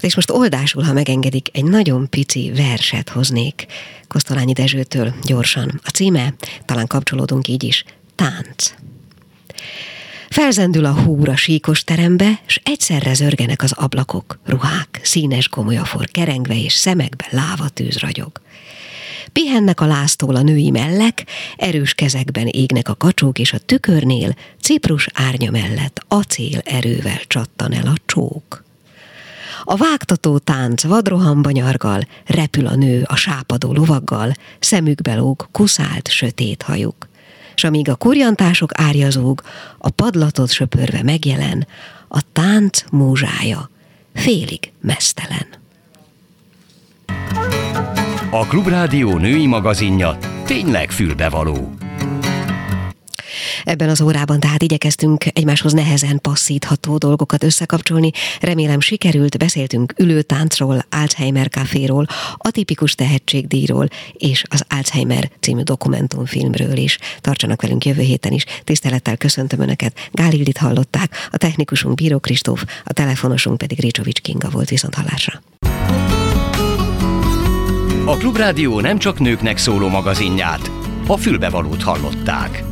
Speaker 2: És most oldásul, ha megengedik, egy nagyon pici verset hoznék Kosztolányi Dezsőtől gyorsan. A címe, talán kapcsolódunk így is, Tánc. Felzendül a húr a síkos terembe, s egyszerre zörgenek az ablakok, ruhák, színes gomolyafor kerengve és szemekbe láva tűz ragyog. Pihennek a láztól a női mellek, erős kezekben égnek a kacsók, és a tükörnél Ciprus árnya mellett acél erővel csattan el a csók. A vágtató tánc vadrohamba nyargal, repül a nő a sápadó lovaggal, szemükbe lóg kuszált sötét hajuk s amíg a kurjantások árjazóg, a padlatot söpörve megjelen, a tánc múzsája félig mesztelen.
Speaker 1: A Klubrádió női magazinja tényleg fülbevaló.
Speaker 2: Ebben az órában tehát igyekeztünk egymáshoz nehezen passzítható dolgokat összekapcsolni. Remélem sikerült, beszéltünk ülőtáncról, Alzheimer kaféról, atipikus tehetségdíjról és az Alzheimer című dokumentumfilmről is. Tartsanak velünk jövő héten is. Tisztelettel köszöntöm Önöket. Gálildit hallották, a technikusunk Bíró Kristóf, a telefonosunk pedig Ricsovics Kinga volt viszont hallásra.
Speaker 1: A Klubrádió nem csak nőknek szóló magazinját, a fülbevalót hallották.